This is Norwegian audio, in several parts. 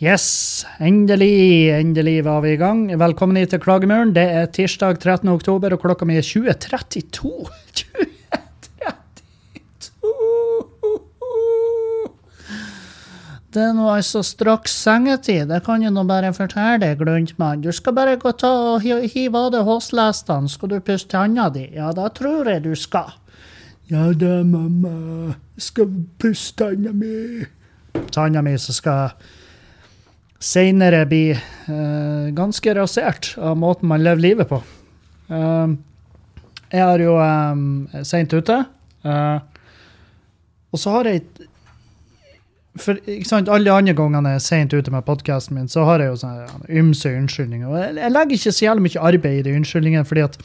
Yes, endelig, endelig var vi i gang. Velkommen hit til Klagemuren. Det er tirsdag 13. oktober, og klokka mi er 20.32. 20.32! Det er nå altså straks sengetid, det kan jeg nå bare fortelle deg, Gluntmann. Du skal bare gå ta og hive av deg hårslestene, skal du pusse tanna di? Ja, da tror jeg du skal. Ja da, mamma. Jeg skal pusse tanna mi. Tanna mi som skal senere blir uh, ganske rasert av måten man lever livet på. Uh, jeg er jo um, seint ute. Uh, og så har jeg for, ikke sant, Alle de andre gangene jeg er seint ute med podkasten min, så har jeg jo sånne ymse unnskyldninger. Og jeg, jeg legger ikke så jævlig mye arbeid i de unnskyldningene, fordi at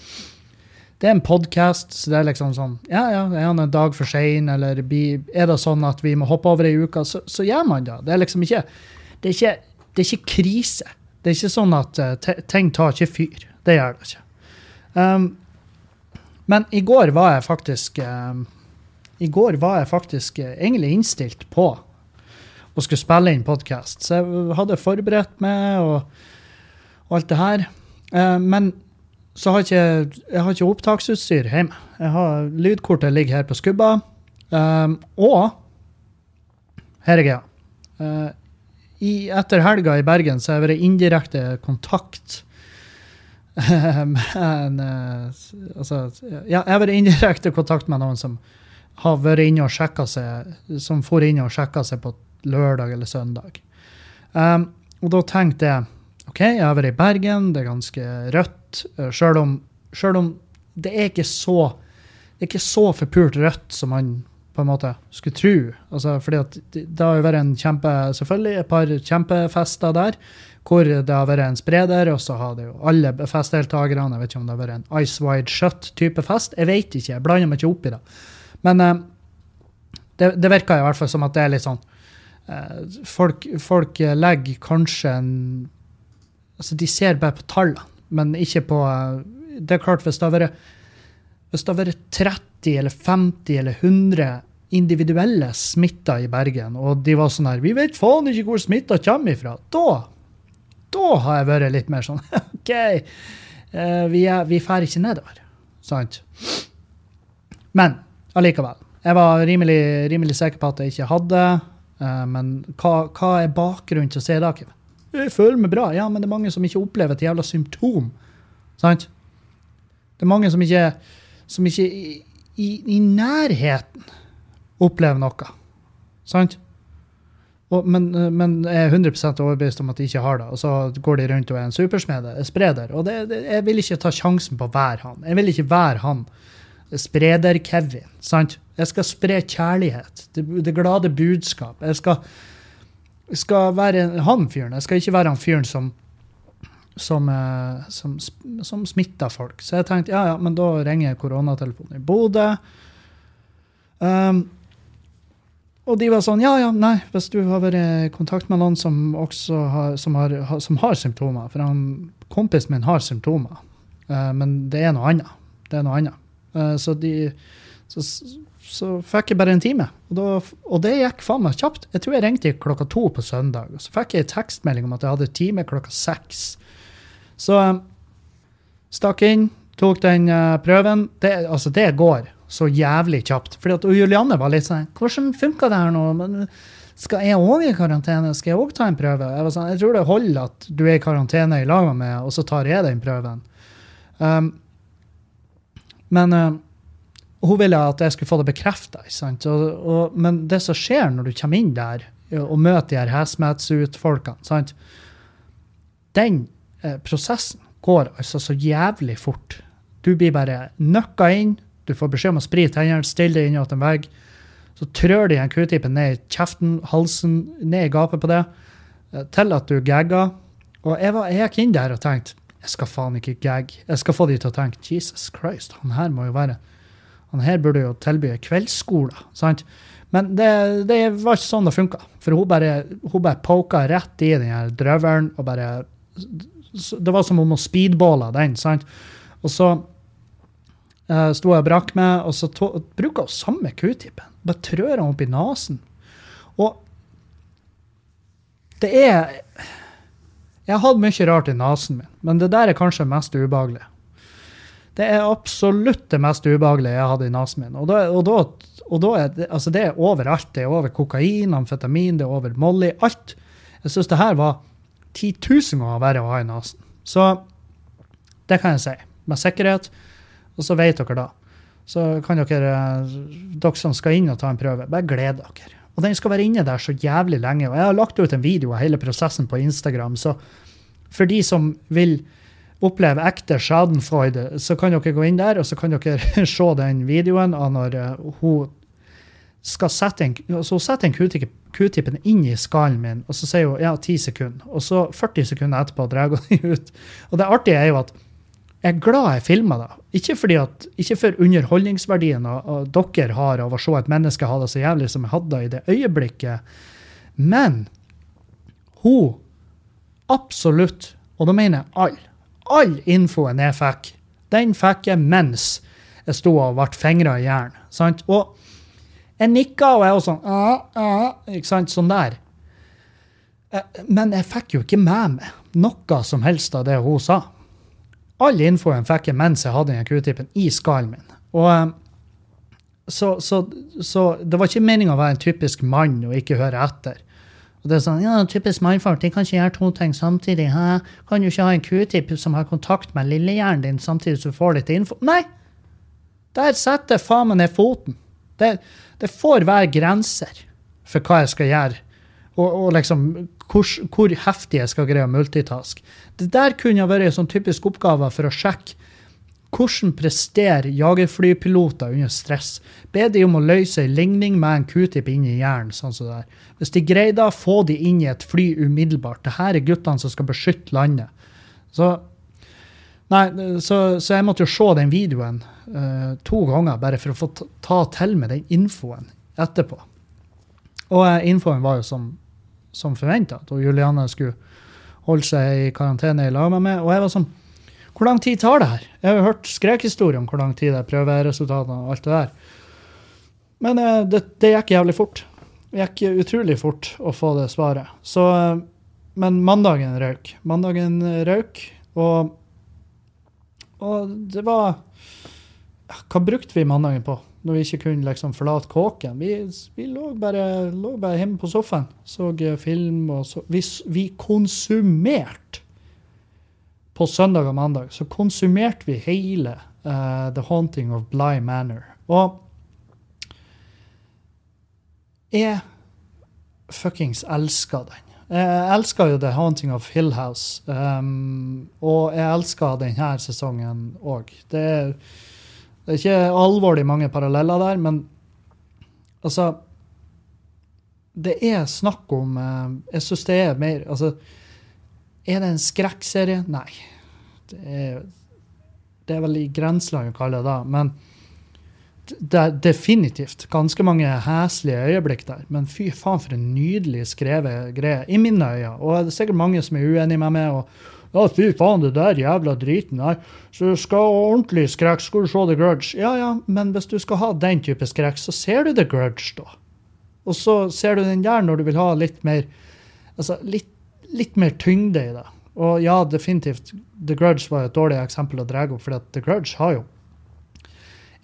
det er en podkast, så det er liksom sånn Ja, ja, er han en dag for sein, eller er det sånn at vi må hoppe over ei uke, så, så gjør man det. Det er liksom ikke Det er ikke, det er ikke krise. Det er ikke sånn at eh, ting tar ikke fyr. Det gjør det ikke. Um, men i går var jeg faktisk um, I går var jeg faktisk uh, egentlig innstilt på å skulle spille inn podkast, så jeg hadde forberedt meg og, og alt det her. Uh, men så har ikke, jeg har ikke opptaksutstyr hjemme. Jeg har, lydkortet ligger her på skubba. Um, og her er greia. Uh, i, etter helga i Bergen så har jeg vært indirekte kontakt med uh, altså, ja, Jeg har vært indirekte kontakt med noen som har vært inne og sjekka seg Som for inn og sjekka seg på lørdag eller søndag. Um, og da tenkte jeg OK, jeg har vært i Bergen, det er ganske rødt. Sjøl Selv om, selv om det er ikke så det er ikke så forpult rødt som man på en måte skulle tro. Altså, fordi at det, har jo vært en kjempe, selvfølgelig et par kjempefester der, hvor det har vært en spreder, og så har det jo alle festdeltakerne Jeg vet ikke om det har vært en Ice Wide Shut-type fest. Jeg vet ikke, jeg blander meg ikke opp i det. Men eh, det, det virker i hvert fall som at det er litt sånn eh, folk, folk legger kanskje en Altså, de ser bare på tallene, men ikke på eh, Det er klart, hvis det har vært hvis det har vært 30 eller 50 eller 100 individuelle smitta i Bergen, og de var sånn her 'Vi vet faen ikke hvor smitta kommer ifra', da da har jeg vært litt mer sånn OK, eh, vi, er, vi fer ikke nedover. Sant? Men allikevel. Jeg var rimelig, rimelig sikker på at jeg ikke hadde. eh, men hva, hva er bakgrunnen til å si det? Jeg føler meg bra. Ja, men det er mange som ikke opplever et jævla symptom. Sant? Det er mange som ikke, som ikke i, i, i nærheten opplever noe. Sant? Og, men, men jeg er 100% overbevist om at de ikke har det. Og så går de rundt og er en supersmeder, spreder. Og det, det, jeg vil ikke ta sjansen på å være han. Jeg vil ikke være han spreder-Kevin. sant? Jeg skal spre kjærlighet. Det, det glade budskap. Jeg skal, skal være han fyren. Jeg skal ikke være han fyren som som, eh, som, som smitter folk. Så jeg tenkte ja, ja, men da ringer jeg koronatelefonen i Bodø. Um, og de var sånn ja, ja, nei, hvis du har vært i kontakt med noen som også har, som har, som har symptomer For han, kompisen min har symptomer, uh, men det er noe annet. Det er noe annet. Uh, så, de, så, så fikk jeg bare en time. Og, da, og det gikk faen meg kjapt. Jeg tror jeg ringte klokka to på søndag, og så fikk jeg en tekstmelding om at jeg hadde time klokka seks. Så um, stakk inn, tok den uh, prøven. Det, altså, det går så jævlig kjapt. Fordi at og Julianne var litt sånn Hvordan funka det her nå? Men skal jeg òg i karantene? Skal jeg òg ta en prøve? Jeg, var sånn, jeg tror det holder at du er i karantene i lag med meg, og så tar jeg den prøven. Um, men uh, hun ville at jeg skulle få det bekrefta. Men det som skjer når du kommer inn der og møter de her hazmat-suit-folkene, den eh, prosessen går altså så jævlig fort. Du blir bare nøkka inn, du får beskjed om å sprite tennene, stille deg inn en vegg. Så trør de en q-tippen ned i kjeften, halsen, ned i gapet på det, eh, til at du gagger. Og jeg, var, jeg gikk inn der og tenkte jeg skal faen ikke gagge. Jeg skal få de til å tenke Jesus Christ, han her må jo være Han her burde jo tilby kveldsskole. sant? Men det, det var ikke sånn det funka. For hun bare, hun bare poka rett i den her drøvelen og bare Det var som om hun speedballa den. sant? Og så uh, sto jeg og brakk meg, og så to- bruker hun samme q-tippen. Bare trør han opp i nesen. Og Det er Jeg har hatt mye rart i nesen min, men det der er kanskje mest ubehagelig. Det er absolutt det mest ubehagelige jeg hatt i nesen min. Og, da, og, da, og da er det, altså det er overalt. Det er over kokain, amfetamin, det er over Molly. Alt. Jeg syns det her var 10 000 ganger verre å ha i nesen. Så det kan jeg si med sikkerhet. Og så vet dere da. Så kan dere, dere som skal inn og ta en prøve, bare glede dere. Og den skal være inne der så jævlig lenge. Og jeg har lagt ut en video av hele prosessen på Instagram, så for de som vil oppleve ekte schadenfreude, så kan dere gå inn der, og så kan dere se den videoen av når uh, hun skal sette en, så hun setter en q-tippen inn i skallen min, og så sier hun ja, 10 sekunder. Og så 40 sekunder etterpå drar hun den ut. Og det artige er jo at er glad jeg filma det. Ikke, fordi at, ikke for underholdningsverdien dere har av å se et menneske ha det så jævlig som jeg hadde i det øyeblikket, men hun absolutt, og da mener jeg all, all infoen jeg fikk, den fikk jeg mens jeg sto og ble fingra i jern. Og jeg nikka, og jeg var sånn ah, ah, ikke sant, Sånn der. Eh, men jeg fikk jo ikke med meg noe som helst av det hun sa. All infoen fikk jeg mens jeg hadde den q-tipen i skallen min. Og eh, så, så, så, det var ikke meninga å være en typisk mann og ikke høre etter. Og det er sånn, ja, Typisk mannfolk de kan ikke gjøre to ting samtidig. Hæ? Kan jo ikke ha en q-tip som har kontakt med lillehjernen din samtidig som du får litt info? Nei! Der setter faen meg ned foten. Det, det, får være grenser for hva jeg skal gjøre. Og, og liksom hvor, hvor, heftig jeg skal greie å multitaske. Det der kunne vært en sånn typisk oppgave for å sjekke hvordan presterer jagerflypiloter under stress. Be de om å løse en ligning med en q-tip inn i hjernen. sånn som det er. Hvis de greier da, få de inn i et fly umiddelbart. Dette er guttene som skal beskytte landet. Så, nei, så, så jeg måtte jo se den videoen uh, to ganger bare for å få ta til med den infoen etterpå. Og uh, infoen var jo som som forventa. Og Juliane skulle holde seg i karantene i lag med meg. Og jeg var sånn Hvor lang tid tar det her? Jeg har jo hørt skrekhistorier om hvor lang tid det er, prøveresultatene og alt det der. Men eh, det, det, gikk jævlig fort. Det gikk utrolig fort å få det svaret. Så, eh, men mandagen røyk. Mandagen røyk, og, og det var Hva brukte vi mandagen på? Når vi ikke kunne liksom forlate kåken. Vi, vi lå, bare, lå, bare, hjemme på sofaen, så film og så Vi, vi konsumerte På søndag og mandag så konsumerte vi hele uh, The Haunting of Bly Manor. Og jeg fuckings elsker den. Jeg elsker jo The Haunting of Hill House, um, og jeg elsker denne sesongen òg. Det er det er ikke alvorlig mange paralleller der, men altså Det er snakk om eh, Jeg syns det er mer Altså, er det en skrekkserie? Nei. Det er, det er vel i grenseland å kalle det da, men det er definitivt ganske mange heslige øyeblikk der. Men fy faen, for en nydelig skrevet greie, i mine øyne. Og det er sikkert mange som er uenige med meg. og ja, fy faen, det der jævla driten der. Så du skal ha ordentlig skrekk, skal du se The Grudge. Ja, ja, men hvis du skal ha den type skrekk, så ser du The Grudge, da. Og så ser du den der når du vil ha litt mer altså litt, litt mer tyngde i det. Og ja, definitivt, The Grudge var et dårlig eksempel å dra opp, for The Grudge har jo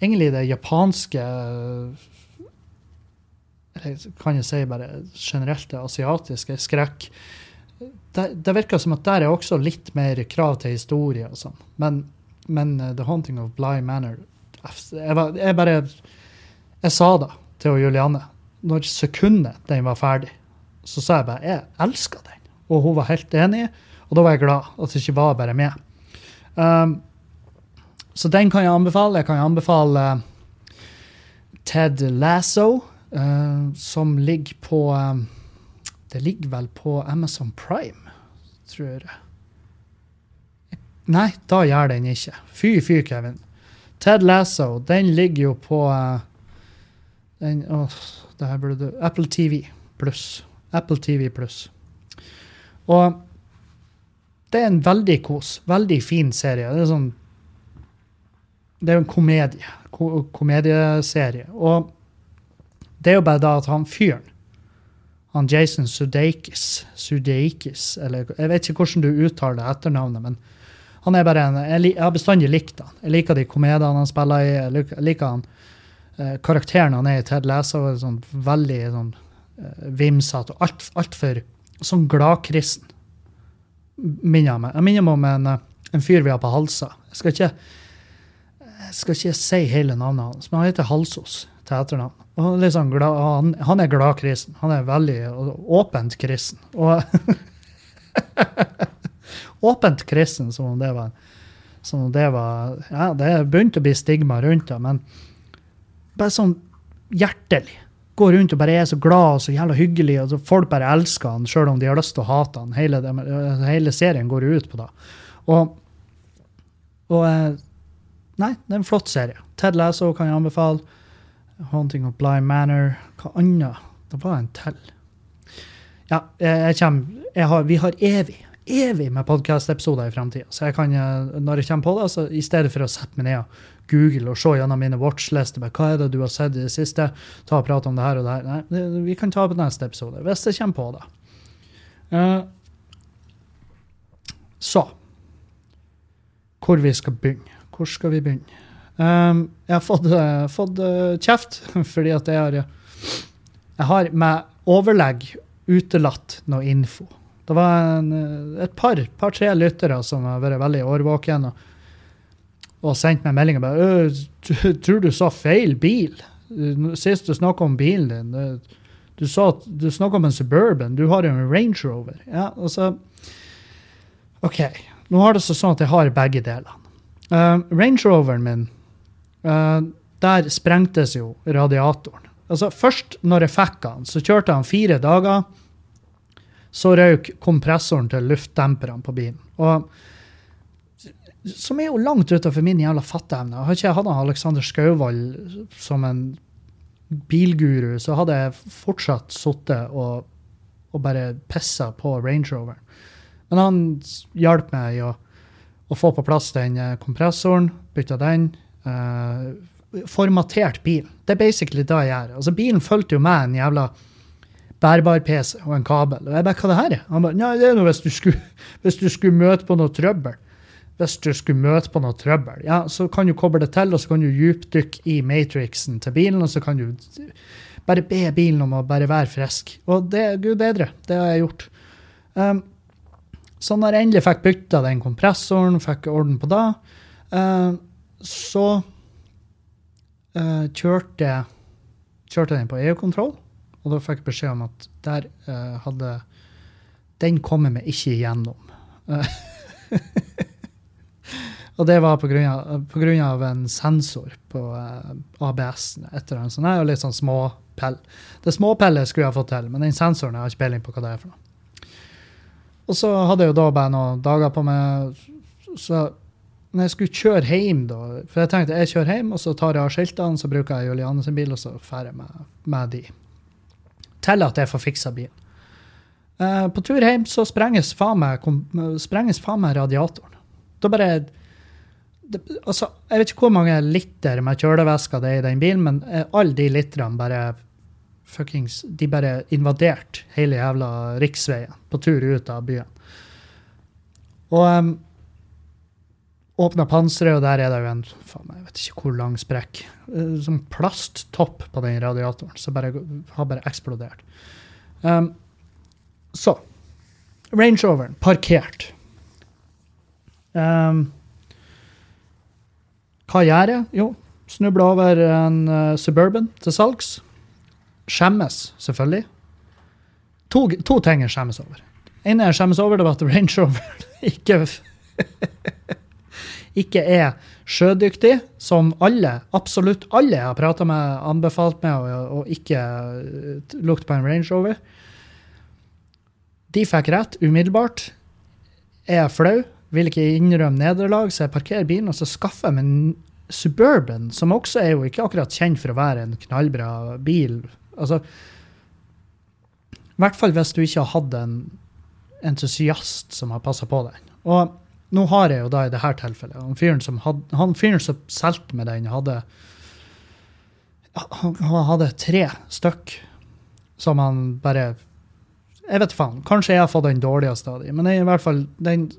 egentlig det japanske Eller kan jeg si bare generelt det asiatiske skrekk det, det, virker som at der er også litt mer krav til historie og sånn. Men, men uh, The Haunting of Bly Manor jeg, var, jeg, bare Jeg sa det til Julianne når sekundet den var ferdig. Så sa jeg bare jeg elska den. Og hun var helt enig, og da var jeg glad at det ikke var bare meg. Um, så den kan jeg anbefale. Jeg kan anbefale Ted Lasso, uh, som ligger på um, det ligger vel på Amazon Prime, tror jeg. Nei, da gjør den ikke. Fy, fy, Kevin. Ted Lasso, den ligger jo på uh, den, oh, det her burde du Apple TV pluss. Apple TV pluss. Og det er en veldig kos. Veldig fin serie. Det er sånn Det er jo en komedie. Ko komedieserie. Og det er jo bare da at han fyren han Jason Sudeikis, Sudeikis, eller jeg vet ikke hvordan du uttaler etternavnet, men han er bare en, jeg, har bestandig likt han. Jeg liker de komediene han spiller i, jeg liker, liker han eh, karakteren han er i Ted Lasso, er sånn veldig sånn eh, vimsete og alt, for sånn gladkristen. Minner meg. Jeg minner meg om en, en fyr vi har på Halsa. Jeg skal ikke jeg skal ikke si hele navnet hans, men han heter Halsos til etternavn. Han, er sånn glad, han, han er glad kristen. Han er veldig åpent kristen. Åpent kristen, som om det var om det var Ja, det er å bli stigma rundt det, men bare sånn hjertelig. Går rundt og bare er så glad og så jævla hyggelig, og folk bare elsker han, sjøl om de har lyst til å hate han. Hele, hele serien går ut på det. Og, og eh, Nei, det er en flott serie. Ted Lasso kan jeg anbefale. Haunting of Bly Manor. Hva annet? Det var en til. Ja, jeg, jeg kommer jeg har, Vi har evig, evig med podkast-episoder i framtida. Så jeg kan, eh, når jeg kommer på det, så i stedet for å sette meg ned og google og se gjennom mine watchlister, hva er det du har sett i det siste, ta og prate om det her og det her Nei, vi kan ta på neste episode, hvis jeg kommer på det. Eh, så Hvor vi skal begynne? Hvor skal vi begynne? Um, jeg har fått, uh, fått uh, kjeft fordi at jeg har Jeg har med overlegg utelatt noe info. Det var en, eh, et par, par-tre lyttere som har vært veldig årvåkne og, og sendt meg meldinger bare «Øh, t- Tror du sa feil bil? Sist du snakka om bilen din, du sa du snakka om en Suburban. Du har jo en Range Rover. Ja, altså OK. Nå har det sånn at jeg har begge delene. Uh, Range Roveren min, der sprengtes jo radiatoren. Altså Først når jeg fikk han, så kjørte han fire dager. Så røyk kompressoren til luftdemperne på bilen. Og, som er jo langt utenfor min jævla fatteevne. Har ikke jeg hatt Alexander Skauvold som en bilguru, så hadde jeg fortsatt sittet og, og bare pissa på Range Roveren. Men han hjalp meg å å få på plass den eh, kompressoren, bytta den. Eh, formatert bil. Det er basically det jeg gjør. Altså, bilen fulgte jo med en jævla bærbar PC og en kabel. Og jeg bare, hva det her er? Han bare, nei, det er noe hvis du skulle, hvis du skulle møte på noe trøbbel. Hvis du skulle møte på noe trøbbel, ja, så kan du koble det til, og så kan du dypdykke i matrixen til bilen, og så kan du bare be bilen om å bare være frisk. Og det er gud bedre. Det har jeg gjort. Um, så når jeg endelig fikk bytta den kompressoren, fikk orden på det, eh, så uh, kjørte kjørte den på EU-kontroll, og da fikk jeg beskjed om at der uh, hadde Den kommer vi ikke igjennom. Uh, og det var på grunn, av, en sensor på uh, ABS-en. Et eller annet sånt. Det er jo litt sånn småpell. Det småpellet skulle jeg fått til, men den sensoren jeg har ikke peiling på hva det er for noe. Og så hadde jeg jo da bare noen dager på meg Så når jeg skulle kjøre hjem, da For jeg tenkte jeg kjører hjem, og så tar jeg av skiltene, så bruker jeg Juliane sin bil, og så drar jeg med, med de. Til at jeg får fiksa bilen. Eh, på tur hjem så sprenges faen meg, meg radiatoren. Da bare det, altså, Jeg vet ikke hvor mange liter med kjølevæske det er i den bilen, men eh, alle de literne bare fuckings De bare invaderte hele jævla riksveien på tur ut av byen. Og um, åpna panseret, og der er det jo en faen, jeg vet ikke hvor lang sprekk. eh, Som plasttopp på den radiatoren, som har bare eksplodert. Um, så Range Roveren parkert. Um, hva gjør jeg? Jo, snubler over en uh, Suburban til salgs. Skjemmes, selvfølgelig. To, to ting jeg skjemmes over. En jeg skjemmes over, det var at Range ikke ikke er sjødyktig, som alle, absolutt alle jeg har prata med, anbefalt meg å, å ikke uh, lukte på en Range Rover. De fikk rett umiddelbart. Jeg er flau, vil ikke innrømme nederlag, så jeg parkerer bilen og så skaffer jeg meg en Suburban, som også er jo ikke akkurat kjent for å være en knallbra bil. Altså, I hvert fall hvis du ikke har hatt en entusiast som har passa på den. Og nå har jeg jo da i dette tilfellet Han fyren som, had, han fyren som solgte med den, hadde han, han hadde tre stykk som han bare Jeg vet faen. Kanskje jeg har fått den dårligste av dem. Men jeg, i hvert fall, den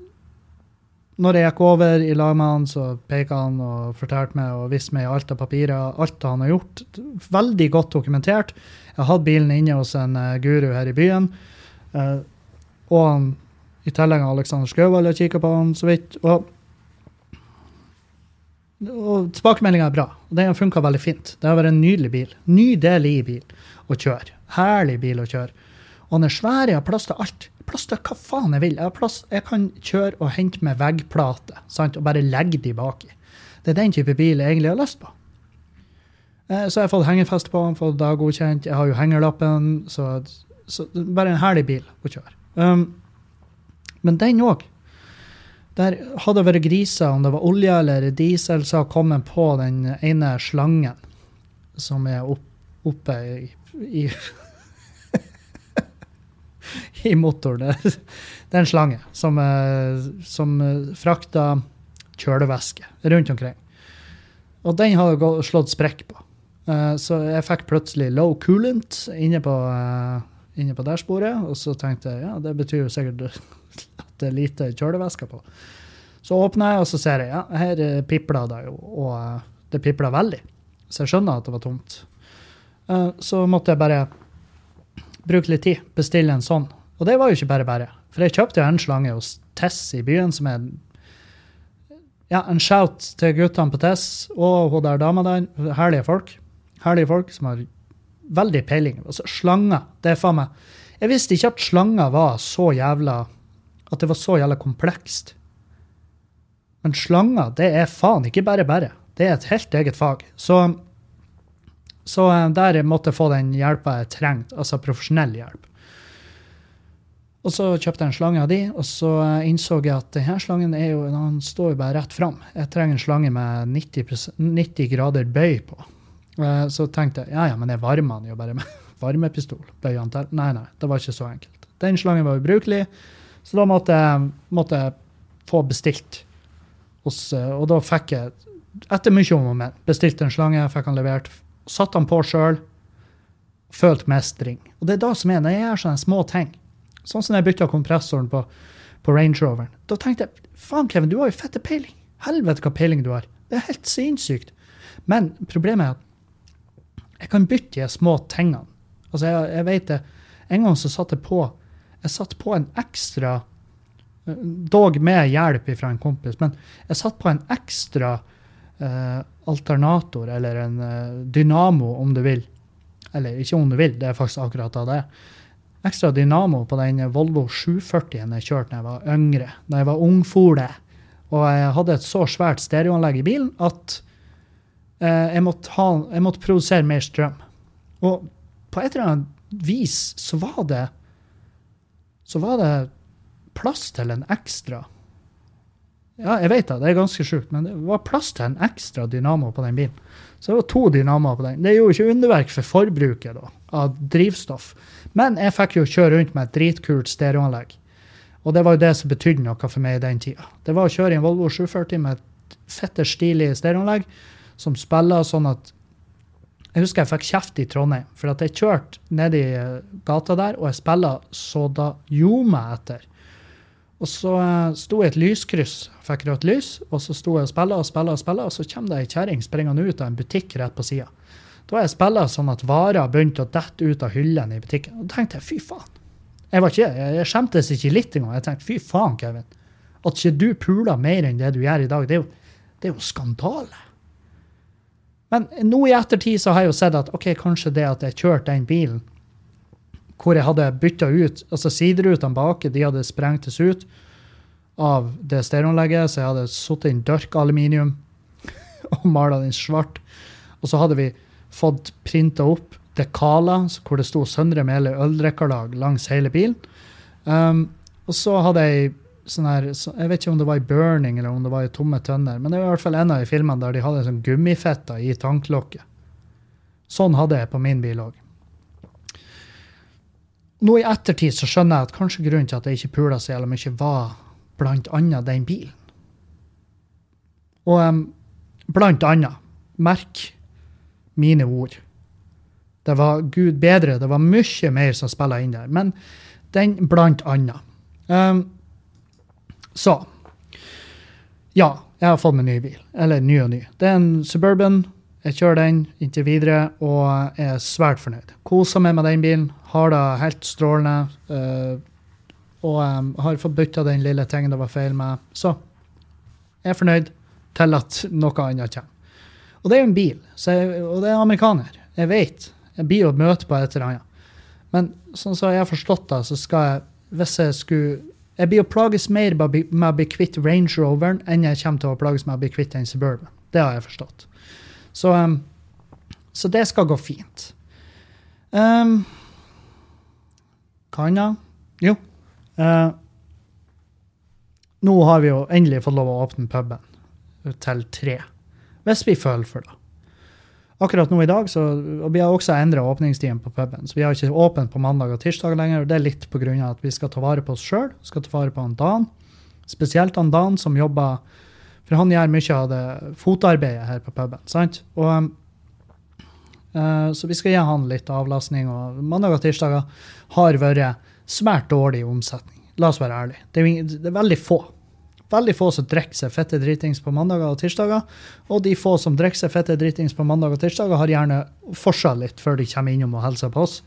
Når jeg gikk over i lag med han, så pekte han og fortalte meg og viste meg alt av papirer, alt han har gjort. Veldig godt dokumentert. Jeg hadde bilen inne hos en uh, guru her i byen. Uh, og han, i tillegg Alexander Aleksander har kikka på han så vidt. og og tilbakemeldinga er bra. Den har funka veldig fint. Det har vært en nydelig bil. Nydelig bil å kjøre. Herlig bil å kjøre. Og den er svær, jeg har plass til alt. Plass til hva faen jeg vil. Jeg, har plass, jeg kan kjøre og hente med veggplate og bare legge de baki. Det er den type bil jeg egentlig har lyst på. Eh, så jeg har fått hengefeste på den, fått da godkjent. Jeg har jo hengerlappen. Så, så bare en herlig bil å kjøre. Um, men den òg der hadde det vært griser, om det var olje eller diesel, så har kommet på den ene slangen som er opp, oppe i, i, i motoren. Det, er en slange som, som frakter kjølevæske rundt omkring. Og den hadde jeg slått sprekk på. Eh, så jeg fikk plutselig low coolant inne på, eh, inne på dashbordet, og så tenkte jeg ja, det betyr jo sikkert det er lite kjølevæske på. Så åpner jeg, og så ser jeg ja, her pipler det jo, og eh, det pipler veldig. Så jeg skjønner at det var tomt. Eh, så måtte jeg bare bruke litt tid, bestille en sånn. Og det var jo ikke bare bare. For jeg kjøpte jo en slange hos Tess i byen, som er ja, en shout til guttene på Tess og hun der dama der. Herlige folk. Herlige folk som har veldig peiling. Altså, slanger, det er faen meg Jeg visste ikke at slanger var så jævla at det var så jævla komplekst. Men slanger, det er faen ikke bare bare. Det er et helt eget fag. Så, så eh, der måtte jeg få den hjelpa jeg trengte, altså profesjonell hjelp. Og så kjøpte jeg en slange av de, og så eh, innså jeg at denne slangen jo, den står jo bare rett fram. Jeg trenger en slange med 90, 90 grader bøy på. Eh, så tenkte jeg ja, ja, men jeg varmer den jo bare med varmepistol. Bøyer. Nei, nei, det var ikke så enkelt. Den slangen var ubrukelig. Så da måtte jeg, måtte jeg få bestilt. Hos, eh, og da fikk jeg, etter mye om og men, bestilt en slange, fikk han levert. Satt han på sjøl. Følt mestring. Og det er da som er, når jeg gjør sånne små ting, sånn som jeg bytta kompressoren på, på Range Roveren, da tenkte jeg faen, Kevin, du har jo fette peiling. Helvete hva peiling du har. Det er helt sinnssykt. Men problemet er at jeg kan bytte de små tingene. Altså, jeg, jeg vet det. En gang så satte jeg på jeg satt på en ekstra Dog med hjelp fra en kompis, men jeg satt på en ekstra eh, alternator, eller en eh, dynamo, om du vil. Eller ikke om du vil, det er faktisk akkurat av det. Ekstra dynamo på den Volvo 740 jeg kjørte da jeg var yngre, da jeg var ungfole. Og jeg hadde et så svært stereoanlegg i bilen at eh, jeg, måtte ha, jeg måtte produsere mer strøm. Og på et eller annet vis så var det så var det plass til en ekstra Ja, jeg vet det, det er ganske sjukt, men det var plass til en ekstra dynamo på den bilen. Så det var to dynamoer på den. Det gjorde ikke underverk for forbruket da, av drivstoff. Men jeg fikk jo kjøre rundt med et dritkult stereoanlegg. Og det var jo det som betydde noe for meg i den tida. Det var å kjøre i en Volvo 740 med et fette stilig stereoanlegg som spiller sånn at jeg husker jeg fikk kjeft i Trondheim, for at jeg kjørte nedi gata der, og jeg spilla så da gjorde etter. Og så uh, sto jeg i et lyskryss, fikk rødt lys, og så sto jeg og spilla og spilla, og spilla, og så kommer det ei kjerring springende ut av en butikk rett på sida. Da har jeg spilla sånn at varer begynte å dette ut av hyllene i butikken. Og da tenkte jeg fy faen. Jeg, var ikke, jeg, jeg skjemtes ikke litt engang. Jeg tenkte fy faen, Kevin. At ikke du puler mer enn det du gjør i dag, det er jo, det er jo skandale. Men nå i ettertid så har jeg jo sett at ok, kanskje det at jeg kjørte den bilen hvor jeg hadde bytta ut altså Siderutene bak de hadde sprengtes ut av det stereoanlegget, så jeg hadde satt inn dørk aluminium og mala den svart. Og så hadde vi fått printa opp dekaler hvor det sto Søndre Mele øldrikkerlag langs hele bilen. Um, og så hadde jeg sånn her Jeg vet ikke om det var i Burning eller om det var i Tomme tønner, men det var i hvert fall en av de filmene der de hadde sånn gummifetter i tanklokket. Sånn hadde jeg på min bil òg. Nå i ettertid så skjønner jeg at kanskje grunnen til at jeg ikke pula så jævla mye, var blant annet den bilen. Og um, blant annet, merk mine ord. Det var gud bedre, det var mye mer som spilla inn der. Men Den blant annet. Um, så Ja, jeg har fått meg ny bil. Eller ny og ny. Det er en Suburban. Jeg kjører den inntil videre og er svært fornøyd. Koser meg med den bilen. Har det helt strålende. Uh, og um, har fått bytta den lille tingen det var feil med. Så jeg er fornøyd til at noe annet kommer. Og det er jo en bil, jeg, og det er amerikaner. Jeg vet. Jeg blir jo møte på et eller annet. Men sånn som jeg har forstått det, så skal jeg Hvis jeg skulle Jeg blir å plages mer med å bli kvitt Range Roveren enn jeg kommer til å plages med å bli kvitt en Suburban. Det har jeg forstått. Så, um, så det skal gå fint. Um, hva annet? Jo. Uh, nå har vi jo endelig fått lov å åpne puben til tre hvis vi føler for det. Akkurat nå i dag så, og Vi har også endra åpningstiden på puben. så Vi har ikke åpent på mandag og tirsdag lenger. og Det er litt pga. at vi skal ta vare på oss sjøl. Skal ta vare på han Dan. Spesielt han Dan som jobber For han gjør mye av det fotarbeidet her på puben. sant? Og, uh, så vi skal gi han litt avlastning. og Mandag og tirsdager har vært svært dårlig omsetning. La oss være ærlige. Det det er veldig få veldig få som drikker seg fette dritings på mandager og tirsdager. Og de få som drikker seg fette dritings på mandag og tirsdager, har gjerne forsa litt før de kommer innom og hilser på oss.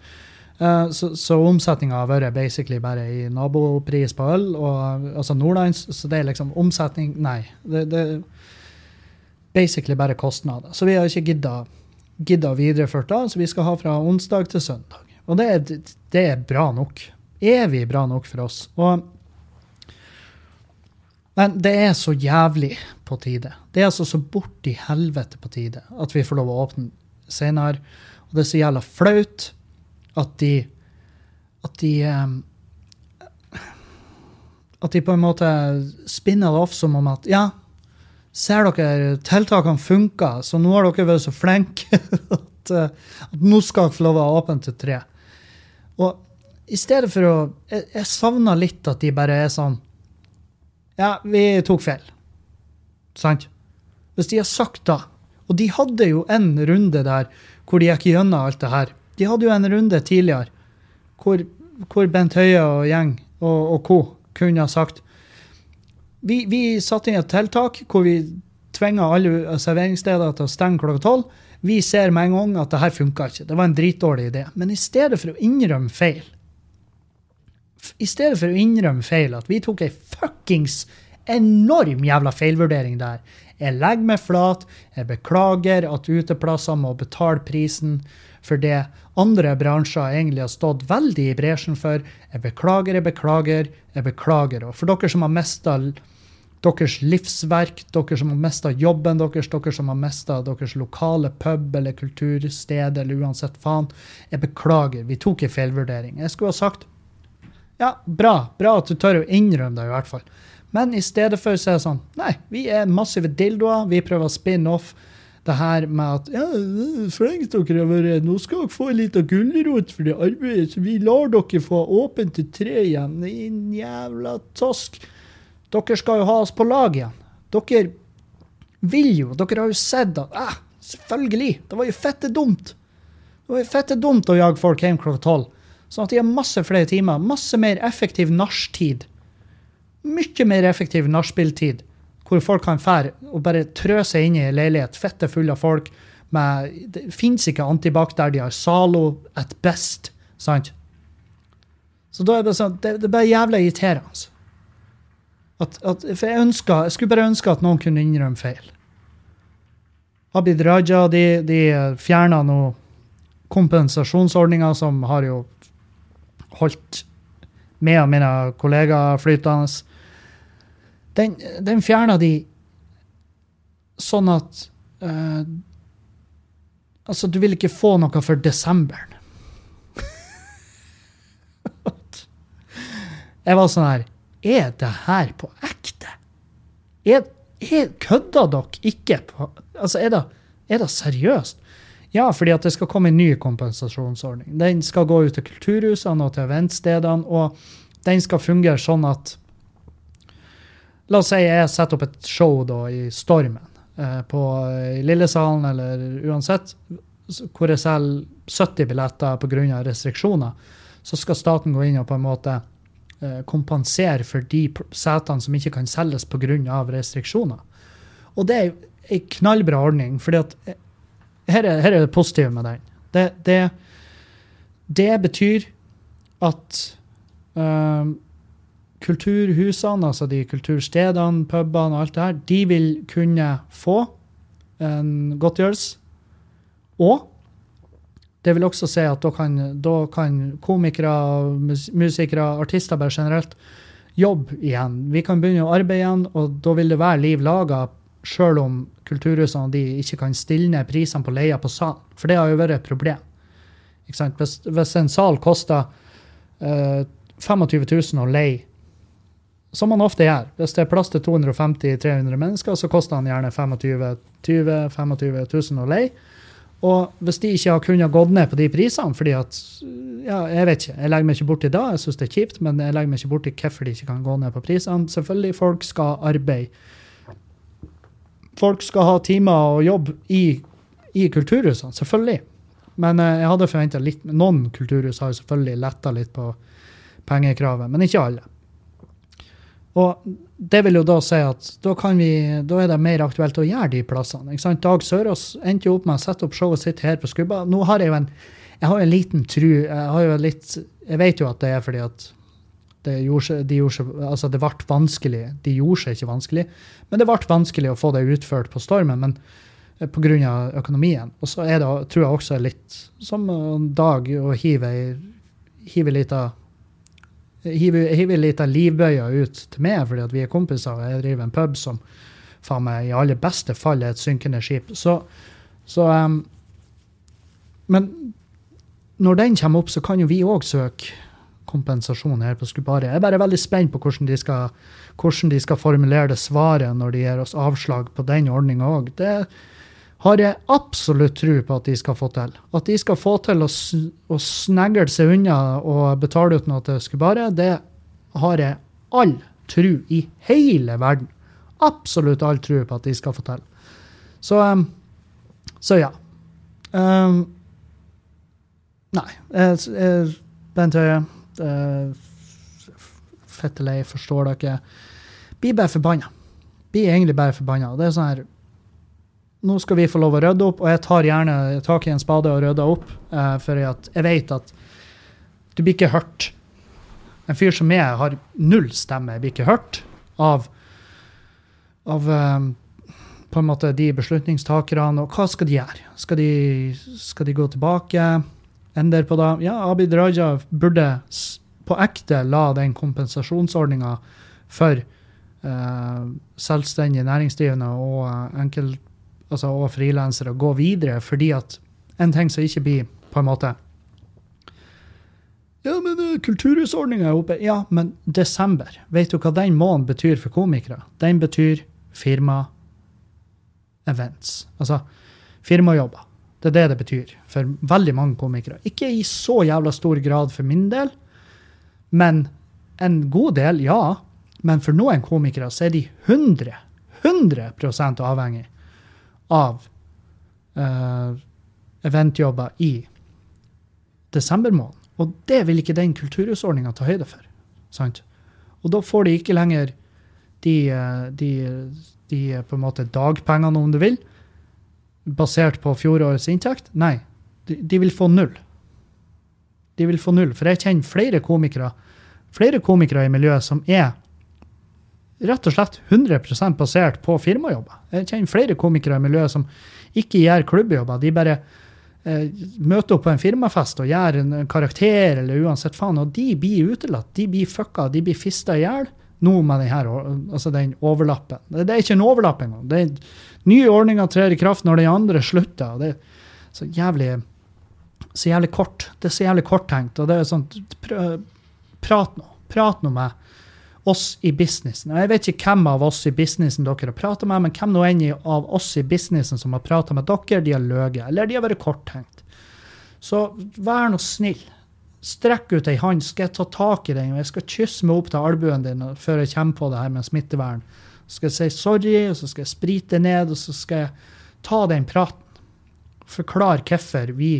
Uh, så, så omsetninga har vært basically bare i nabopris på øl, og, altså Nordlands. Så det er liksom omsetning Nei. Det, er basically bare kostnader. Så vi har ikke gidda, å videreført det, så vi skal ha fra onsdag til søndag. Og det, det er bra nok. Evig bra nok for oss. Og men det er så jævlig på tide. Det er altså så borti helvete på tide at vi får lov å åpne senere. Og det er så jævla flaut at de At de um, At de på en måte spinner det off som om at ja, ser dere, tiltakene funker, så nå har dere vært så flinke at, uh, at nå skal dere få lov å åpne til tre. Og i stedet for å Jeg, jeg savner litt at de bare er sånn ja, vi tok feil. Sant? Hvis de har sagt da Og de hadde jo en runde der hvor de gikk gjennom alt det her. De hadde jo en runde tidligere hvor, hvor Bent Høie og gjeng og, og co. kunne ha sagt vi, vi satte inn et tiltak hvor vi tvinga alle serveringssteder til å stenge klokka tolv. Vi ser med en gang at det her funka ikke. Det var en dritdårlig idé. Men i stedet for å innrømme feil i stedet for å innrømme feil, at vi tok ei fuckings enorm jævla feilvurdering der. Jeg legger meg flat. Jeg beklager at uteplasser må betale prisen for det andre bransjer egentlig har stått veldig i bresjen for. Jeg beklager, jeg beklager, jeg beklager. Og for dere som har mista deres livsverk, dere som har mista jobben deres, dere som har mista deres lokale pub eller kultursted eller uansett faen, jeg beklager. Vi tok en feilvurdering. Jeg skulle ha sagt ja, bra. Bra at du tør å innrømme det, i hvert fall. Men i stedet for er det sånn Nei, vi er massive dildoer. Vi prøver å spinne off det her med at ja, flink dere har vært. Nå skal dere få en liten gulrot for det arbeidet, så vi lar dere få åpent til tre igjen. Din jævla tosk. Dere skal jo ha oss på lag igjen. Dere vil jo. Dere har jo sett at ah, Selvfølgelig. Det var jo fette dumt. Det var jo fette dumt å jage folk hjem klokka tolv. Sånn at de har masse flere timer. Masse mer effektiv nachtid. Mye mer effektiv nachspieltid. Hvor folk kan fære og bare trø seg inn i en leilighet fette full av folk. Med, det fins ikke antibac der de har Zalo at best. Sant? Så da er det sånn, det, det er bare jævla irriterende. At, at, for jeg, ønsker, jeg skulle bare ønske at noen kunne innrømme feil. Abid Raja de, de fjerna nå kompensasjonsordninger som har jo holdt med av mine kollegaer flytende. Den, den fjerna de sånn at uh, Altså, du vil ikke få noe for desemberen. Jeg var sånn her Er det her på ekte? Er, er, kødder dere ikke på Altså, er det, er det seriøst? Ja, fordi at det skal komme en ny kompensasjonsordning. Den skal gå ut til kulturhusene og til eventstedene, og den skal fungere sånn at La oss si jeg setter opp et show da i Stormen, eh, på, Lillesalen eller uansett, hvor jeg selger 70 billetter pga. restriksjoner. så skal staten gå inn og på en måte eh, kompensere for de setene som ikke kan selges pga. restriksjoner. Og det er ei knallbra ordning, fordi at eh, her er, her er det positive med den. Det, det, det betyr at eh, kulturhusene, altså de kulturstedene, pubene og alt det her, de vil kunne få en godtgjørelse. Og det vil også si at da kan, da kan komikere, musikere, artister bare generelt jobbe igjen. Vi kan begynne å arbeide igjen, og da vil det være liv laga, sjøl om kulturhusene de ikke kan stille ned prisene på leia på salen. For det har jo vært et problem. Hvis, hvis en sal koster uh, 25 000 å leie, som man ofte gjør, hvis det er plass til 250-300 mennesker, så koster han gjerne 25 000-25 000 å leie. Og hvis de ikke har kunnet gått ned på de prisene, fordi at ja, jeg vet ikke, jeg legger meg ikke borti det, jeg syns det er kjipt, men jeg legger meg ikke borti hvorfor de ikke kan gå ned på prisene. Selvfølgelig, folk skal arbeide. Folk skal ha timer og jobb i, i kulturhusene, selvfølgelig. Men eh, jeg hadde forventa litt Noen kulturhus har jo selvfølgelig letta litt på pengekravet, men ikke alle. Og det vil jo da si at da, kan vi, da er det mer aktuelt å gjøre de plassene. Ikke sant? Dag Sørås endte jo opp med å sette opp showet sitt her på Skubba. Nå har jeg jo en, jeg har jo en liten tru jeg, har jo litt, jeg vet jo at det er fordi at det, gjorde, de gjorde, altså det ble vanskelig. De gjorde seg ikke vanskelig, men det ble vanskelig å få det utført på Stormen men Pga. grunn av økonomien. Og så er det, tror jeg også litt som en dag å hive, ei- lita hiver, litt av ut til meg, fordi at vi er kompiser, og jeg driver en pub som faen meg i aller beste fall er et synkende skip. Så, så um, Men når den kommer opp, så kan jo vi òg søke kompensasjon her på Skubare. Jeg er bare veldig spent på hvordan de skal, hvordan de skal formulere det svaret når de gir oss avslag på den ordninga òg. Det har jeg absolutt tro på at de skal få til. At de skal få til å, å snegle seg unna og betale ut noe til Skubare, det har jeg all tro i hele verden. Absolutt all tro på at de skal få til. Så, um, så ja. Um, nei. Bent Høie, uh, fette lei, forstår dere. Blir bare forbanna. Blir egentlig bare forbanna. Sånn nå skal vi få lov å rydde opp, og jeg tar gjerne tak i en spade og rydder opp, uh, for at jeg vet at du blir ikke hørt. En fyr som meg har null stemme, blir ikke hørt av, av um, på en måte de beslutningstakerne. Og hva skal de gjøre? Skal de, skal de gå tilbake? Endre på det? Ja, Abid Raja burde på ekte la den kompensasjonsordninga for eh, selvstendig næringsdrivende og eh, enkelt altså, og frilansere gå videre, fordi at en ting som ikke blir på en måte Ja, men uh, kulturhusordninga er oppe. Ja, men desember, vet du hva den måneden betyr for komikere? Den betyr firma events. Altså firmajobber. Det er det det betyr for veldig mange komikere. Ikke i så jævla stor grad for min del, men en god del, ja. Men for noen komikere så er de 100, 100% avhengig av uh, eventjobber i desember måned. Og det vil ikke den kulturhusordninga ta høyde for. Sant? Og da får de ikke lenger de, eh, de, de eh, på en måte dagpengene, om du vil, basert på fjorårets inntekt. Nei, de, de vil få null. De vil få null. For jeg kjenner flere komikere flere komikere i miljøet som er rett og slett 100% basert på firmajobber. Jeg kjenner flere komikere i miljøet som ikke gjør klubbjobber. De bare eh, møter opp på en firmafest og gjør en karakter, eller uansett faen, og de blir utelatt. De blir fucka, de blir fista i hjel nå med den, her, altså den overlappen. Det, det er ikke en overlapp engang. Er, nye ordninger trer i kraft når de andre slutter. og Det er så jævlig, så jævlig kort. Det er så jævlig korttenkt. og det er sånn, Prat nå. Prat nå med oss i businessen. Jeg vet ikke hvem av oss i businessen dere har prata med, men hvem nå enn av oss i businessen som har prata med dere, de har løyet, eller de har vært korttenkt. Så vær nå snill. Strekk ut ei hånd, skal jeg ta tak i den, og jeg skal kysse meg opp til albuen din før jeg kommer på det her med smittevern. Så skal jeg si sorry, og så skal jeg sprite ned, og så skal jeg ta den praten. Forklare hvorfor vi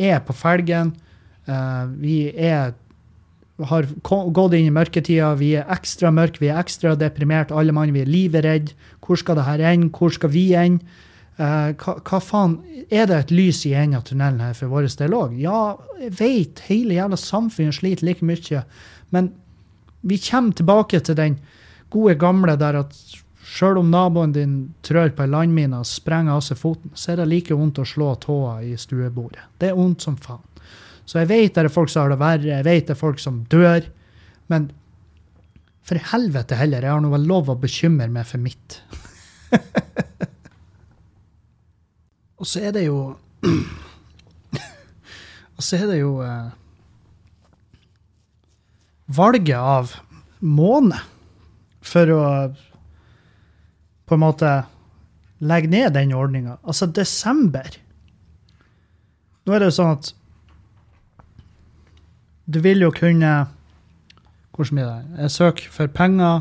er på felgen, Eh, vi er har gått inn i mørketida. Vi er ekstra mørke, vi er ekstra deprimert, alle mann. Vi er livredd. Hvor skal det her ende? Hvor skal vi ende? Eh, hva, hva faen? Er det et lys i enden av tunnelen her for vår del òg? Ja, jeg vet, hele jævla samfunnet sliter like mye. Men vi kommer tilbake til den gode gamle der at sjøl om naboen din trør på ei landmine og sprenger av seg foten, så er det like vondt å slå tåa i stuebordet. Det er vondt som faen. Så jeg vet det er folk som har det verre, jeg vet det er folk som dør. Men for helvete heller, jeg har nå vel lov å bekymre meg for mitt. og så er det jo Og så er det jo eh, valget av måned for å på en måte legge ned den ordninga. Altså desember. Nå er det jo sånn at du vil jo kunne Hvordan blir det? Jeg søker for penger.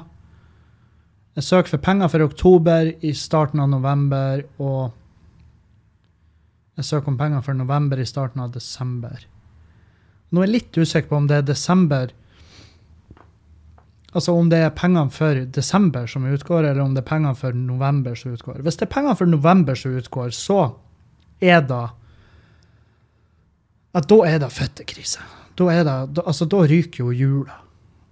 Jeg søker for penger for oktober i starten av november, og jeg søker om penger for november i starten av desember. Nå er jeg litt usikker på om det er desember Altså om det er pengene for desember som utgår, eller om det er pengene for november som utgår. Hvis det er pengene for november som utgår, så er det at da er det fødtekrise. Da, er det, da, altså, da ryker jo jula.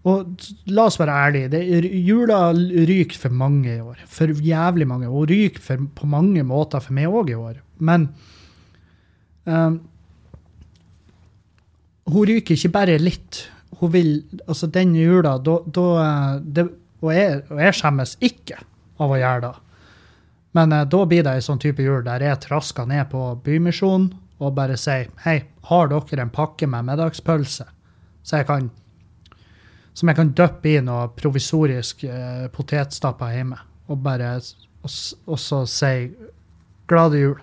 Og la oss være ærlige, jula ryker for mange i år. For jævlig mange. Og ryker for, på mange måter for meg òg i år. Men ehm, hun ryker ikke bare litt. Hun vil, altså Den jula, da, eh, og, jeg, og jeg skjemmes ikke av å gjøre det. Men eh, da blir det ei sånn type jul der jeg trasker ned på Bymisjonen og bare sier hei, har dere en pakke med middagspølse så jeg kan, som jeg kan dyppe i noe provisorisk eh, potetstapper hjemme? Og bare og, og så si glade jul.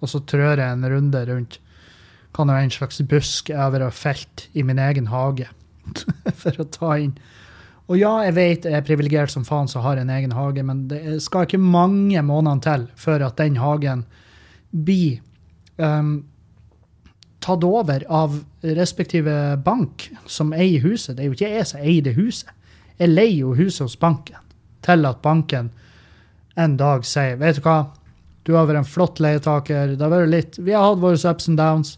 Og så trør jeg en runde rundt kan jo en slags busk over og felt i min egen hage for å ta inn. Og ja, jeg vet jeg er privilegert som faen som har en egen hage, men det skal ikke mange månedene til før at den hagen blir um, tatt over av respektive bank som eier huset. Det er jo ikke jeg som eier det huset. Jeg leier jo huset hos banken til at banken en dag sier vet du hva, du har vært en flott leietaker. Det har vært litt, Vi har hatt våre ups and downs,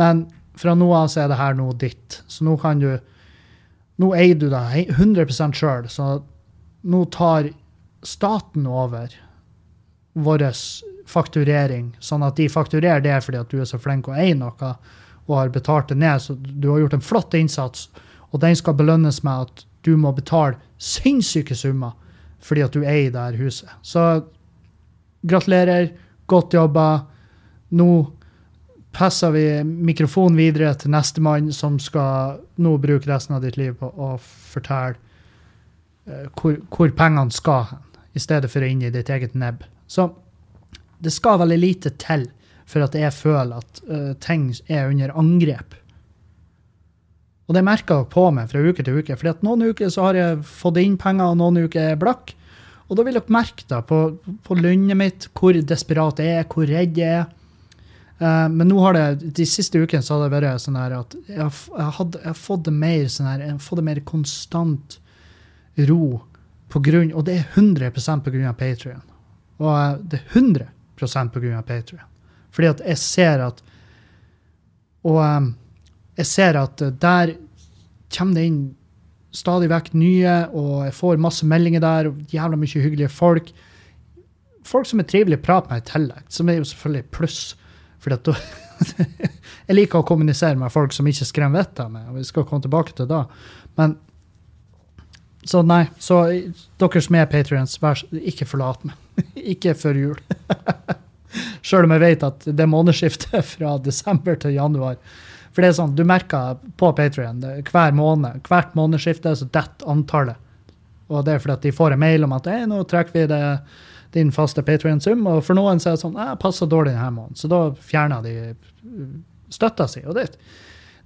men fra nå av så er det her nå ditt. Så nå kan du Nå eier du det 100% sjøl, så nå tar staten over vår fakturering, sånn at de fakturerer det fordi at du er så flink å eie noe og har betalt det ned. Så du har gjort en flott innsats, og den skal belønnes med at du må betale sinnssyke summer fordi at du eier det her huset. Så gratulerer, godt jobba. Nå passer vi mikrofonen videre til nestemann som skal nå bruke resten av ditt liv på å fortelle eh, hvor, hvor pengene skal hen, i stedet for inn i ditt eget nebb. Så det skal veldig lite til for at jeg føler at uh, ting er under angrep. Og det merker jeg på meg fra uke til uke. at noen uker så har jeg fått inn penger, og noen uker er jeg blakk. Og da vil dere merke da på, på lynnet mitt hvor desperat jeg er, hvor redd jeg er. Uh, men nå har det, de siste ukene så har det vært sånn her at jeg har, jeg, har fått det mer sånn her, jeg har fått det mer konstant ro på grunn, og det er 100% på grunn av Patreon. Og eh, det er 100% på grunn av Patreon. Fordi at jeg ser at Og um, jeg ser at der kommer det inn stadig vekk nye, og jeg får masse meldinger der, og jævla mye hyggelige folk. Folk som er trivelige å prate med i tillegg, som er jo selvfølgelig pluss. For at Jeg liker å kommunisere med folk som ikke skremmer vettet av meg, og vi skal komme tilbake til det. Men Så nei, så dere som er patrions, ikke forlat meg. ikke før jul. Sjøl om jeg vet at det er månedsskiftet fra desember til januar. For det er sånn, du merker på Patrion hver måned, hvert månedsskifte så detter antallet. Og det er fordi at de får en mail om at hey, nå trekker vi det, din faste Patrion-sum. Og for noen så er det sånn jeg passer dårlig denne måneden. Så da fjerner de uh, støtta si. Og det,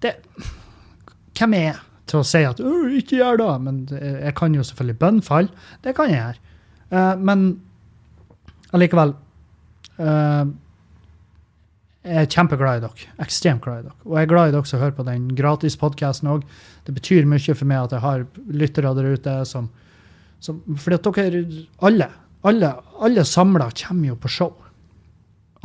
det Hvem er jeg til å si at «Åh, ikke gjør det? Men jeg kan jo selvfølgelig bønnfalle. Det kan jeg gjøre. Uh, men allikevel eh, jeg er kjempeglad i dere. Ekstremt glad i dere. Og jeg er glad i dere som hører på den gratispodkasten òg. Det betyr mye for meg at jeg har lyttere der ute som, som Fordi at dere alle, alle, alle samla kommer jo på show.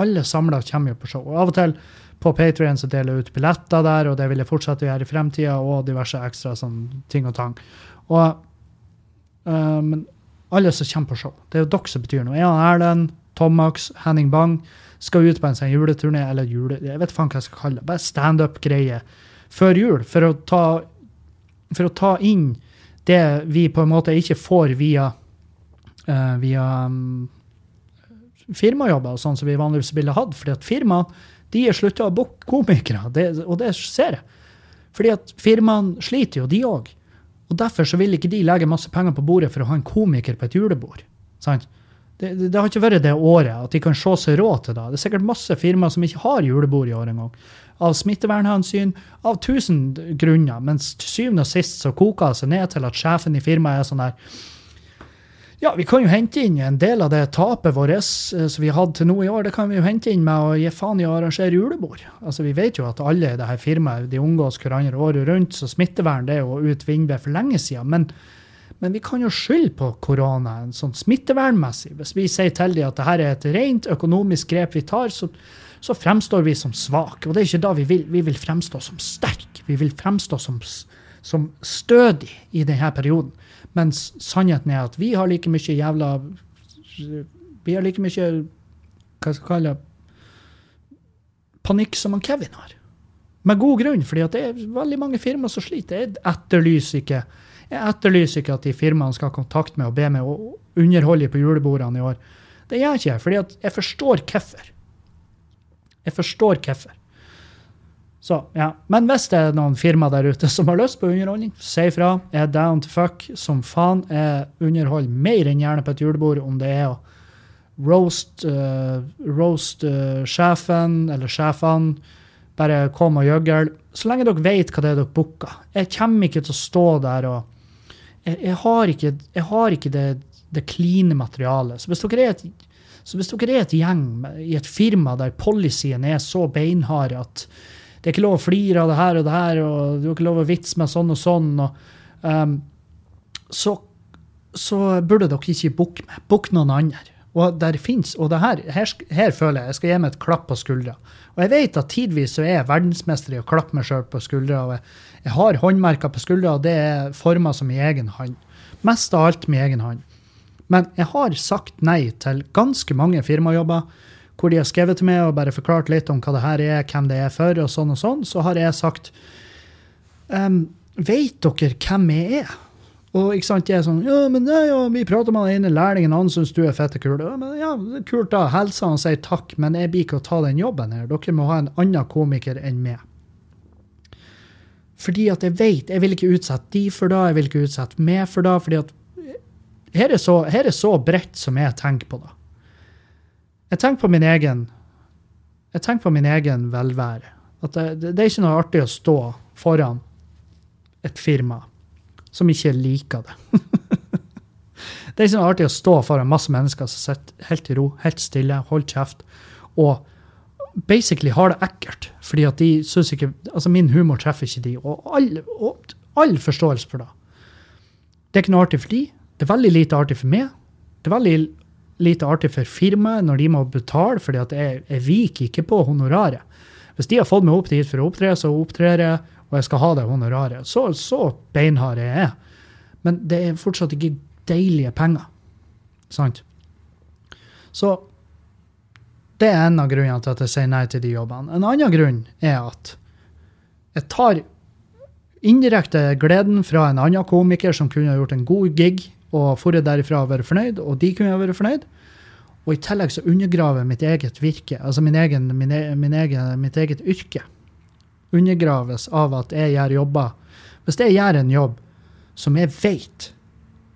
Alle samla kommer jo på show. Og av og til på Patrion deler jeg ut billetter der, og det vil jeg fortsette å gjøre i fremtida, og diverse ekstra sånn ting og tang. Og, øh, men alle som kommer på show, det er jo dere som betyr noe. Jeg Erlend, Tomax, Henning Bang skal ut på en sånn juleturné, eller jule, jeg vet faen hva jeg skal kalle det, bare standup-greie før jul, for å, ta, for å ta inn det vi på en måte ikke får via, uh, via um, firmajobber, sånn som vi vanligvis ville hatt. fordi at firmaene de er slutta å booke komikere, det, og det ser jeg. Fordi at firmaene sliter jo, de òg. Og derfor så vil ikke de legge masse penger på bordet for å ha en komiker på et julebord. Sant? Det, det, har ikke vært det året at de kan se seg råd til det. Det er sikkert masse firmaer som ikke har julebord i år engang. Av smittevernhensyn, av tusen grunner. Mens til syvende og sist så koker det seg ned til at sjefen i firmaet er sånn der ja, vi kan jo hente inn en del av det tapet vårt eh, som vi hatt til nå i år, det kan vi jo hente inn med å gi faen i å arrangere julebord. Altså, Vi vet jo at alle i dette firmaet de omgås hverandre året rundt, så smittevern det er jo ut vinduet for lenge siden. Men, men, vi kan jo skylde på koronaen sånn smittevernmessig. Hvis vi sier til dem at dette er et rent økonomisk grep vi tar, så, så fremstår vi som svake. Og det er ikke da vi vil. Vi vil fremstå som sterke. Vi vil fremstå som, som stødig i denne perioden. Mens sannheten er at vi har like mye jævla Vi har like mye hva skal jeg kalle panikk som han Kevin har. Med god grunn, fordi det er veldig mange firmaer som sliter. Jeg etterlyser ikke jeg etterlyser ikke at de firmaene skal ha kontakt med og be meg å underholde på julebordene i år. Det gjør jeg ikke, fordi jeg forstår hvorfor. Jeg forstår hvorfor. Så, ja. Men hvis det er noen firma der ute som har lyst på underholdning, si ifra. Jeg er down to fuck som faen. Jeg underholder mer enn gjerne på et julebord om det er å roast, uh, roast uh, sjefen eller sjefene. Bare kom og gjøgle. Så lenge dere vet hva det er dere booker. Jeg kommer ikke til å stå der og Jeg, har ikke, jeg har ikke det, det kline materialet. Så hvis dere er et så hvis dere er et gjeng i et firma der policyen er så beinhard at det er ikke lov å flire av det her og det her, og du har ikke lov å vitse med sånn og sånn. Og, um, så, så, burde dere ikke booke meg. Book noen andre. Og der finnes, og det her, her, her, føler jeg jeg skal gi meg et klapp på skuldra. Og jeg vet at tidvis så er jeg verdensmester i å klappe meg sjøl på skuldra. og jeg, jeg, har håndmerker på skuldra, og det er forma som i egen hånd. Mest av alt med egen hånd. Men jeg har sagt nei til ganske mange firmajobber hvor de har skrevet til meg og bare forklart litt om hva det her er, hvem det er for, og sånn og sånn, så har jeg sagt um, Vet dere hvem jeg er? Og ikke sant, jeg er sånn Ja, men ja, ja, vi prater med den ene lærlingen, han syns du er fette kul. Ja, men ja, kult, da. Hilser han og sier takk, men jeg blir ikke å ta den jobben her. Dere må ha en annen komiker enn meg. Fordi at jeg vet Jeg vil ikke utsette de for det, jeg vil ikke utsette meg for det. fordi at her er så, her er så bredt som jeg tenker på det. Jeg tenker på min egen jeg tenker på min egen velvære. At det, det, er ikke noe artig å stå foran et firma som ikke liker det. det er ikke artig å stå foran masse mennesker som sitter helt i ro, helt stille, holder kjeft, og basically har det ekkelt. Fordi at de synes ikke Altså, min humor treffer ikke de, og all, og all forståelse for det. Det er ikke noe artig for de. Det er veldig lite artig for meg. Det er veldig lite artig for firmaet når de må betale, fordi at jeg, jeg viker ikke på honoraret. Hvis de har fått meg opp dit for å opptre, så opptrer jeg, og jeg skal ha det honoraret. Så, så beinhard jeg er. Men det er fortsatt ikke deilige penger. Sant? Så det er en av grunnene til at jeg sier nei til de jobbene. En annen grunn er at jeg tar indirekte gleden fra en annen komiker som kunne gjort en god gig og dratt derifra og vært fornøyd, og de kunne vært fornøyd. Og i tillegg så undergraver mitt eget virke, altså min egen, min, e, min egen, mitt eget yrke, undergraves av at jeg gjør jobber. Hvis jeg gjør en jobb som jeg vet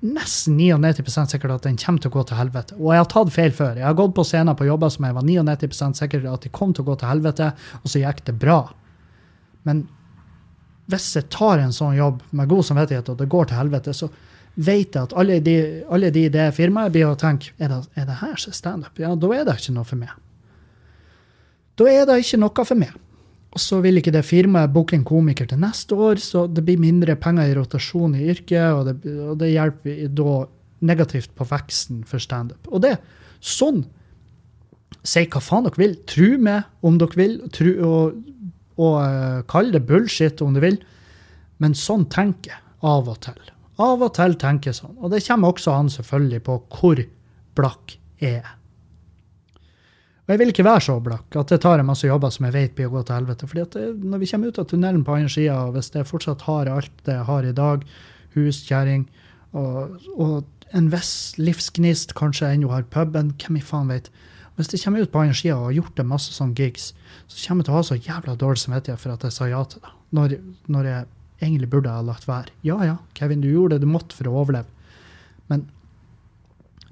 nesten 99% sikkert at den kommer til å gå til helvete. Og jeg har tatt feil før. Jeg har gått på scenen på jobber som jeg var 99% sikker at de kom til å gå til helvete, og så gikk det bra. Men hvis jeg tar en sånn jobb med god samvittighet, og det går til helvete, så vet jeg at alle de, alle de det firmaet blir å tenke er det, er det her som standup? Ja, da er det ikke noe for meg. Da er det ikke noe for meg. Og så vil ikke det firmaet booke en komiker til neste år, så det blir mindre penger i rotasjon i yrket, og det, og det hjelper da negativt på veksten for standup. Og det, sånn Si hva faen dere vil. Tru meg om dere vil, tru, og, og uh, kall det bullshit om dere vil, men sånn tenker jeg av og til. Av og til tenker jeg sånn. Og det kommer også an selvfølgelig på hvor blakk jeg er. Og jeg vil ikke være så blakk at det tar en masse jobber som jeg vet blir å gå til helvete. fordi det, når vi kommer ut av tunnelen på andre sida, hvis jeg fortsatt har alt det jeg har i dag, hus, kjerring og, og en viss livsgnist, kanskje ennå har puben, hvem i faen vet. Hvis jeg kommer ut på andre sida og har gjort det masse sånn gigs, så kommer jeg til å ha så jævla dårlig samvittighet for at jeg sa ja til det. Når, når jeg egentlig burde ha latt være. Ja ja, Kevin, du gjorde det du måtte for å overleve. Men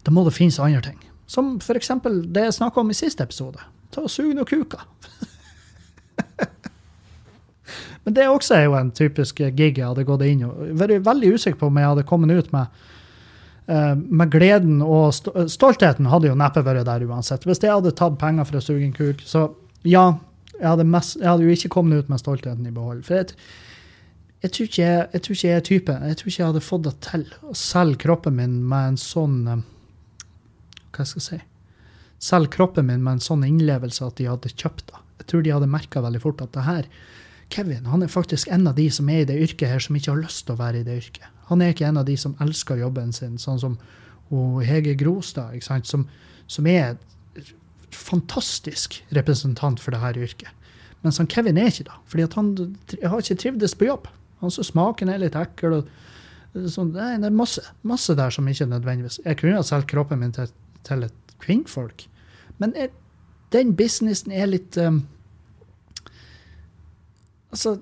da må det finnes andre ting. Som f.eks. det jeg snakka om i siste episode. Ta og Sug noen kuker. Men det også er jo en typisk gig jeg hadde gått inn og vært veldig usikker på om jeg hadde kommet ut med uh, med gleden og stoltheten hadde jo neppe vært der uansett. Hvis jeg hadde tatt penger for å suge en kuk, så ja, jeg hadde, mest, jeg hadde jo ikke kommet ut med stoltheten i behold. For jeg, jeg, tror ikke jeg, jeg, tror ikke jeg er type. Jeg tror ikke jeg hadde fått det til å selge kroppen min med en sånn uh, hva jeg skal si, selge kroppen min med en sånn innlevelse at de hadde kjøpt det. Jeg tror de hadde merka veldig fort at det her Kevin han er faktisk en av de som er i det yrket her, som ikke har lyst til å være i det yrket. Han er ikke en av de som elsker jobben sin, sånn som Hege Grostad, som, som, er fantastisk representant for det her yrket. Mens han Kevin er ikke det. fordi han har ikke trivdes på jobb. Han så Smaken er litt ekkel. og sånn, nei, Det er masse, masse der som ikke er nødvendigvis Jeg kunne ha solgt kroppen min til til et kvinnfolk. Men er, den businessen er litt um, Altså,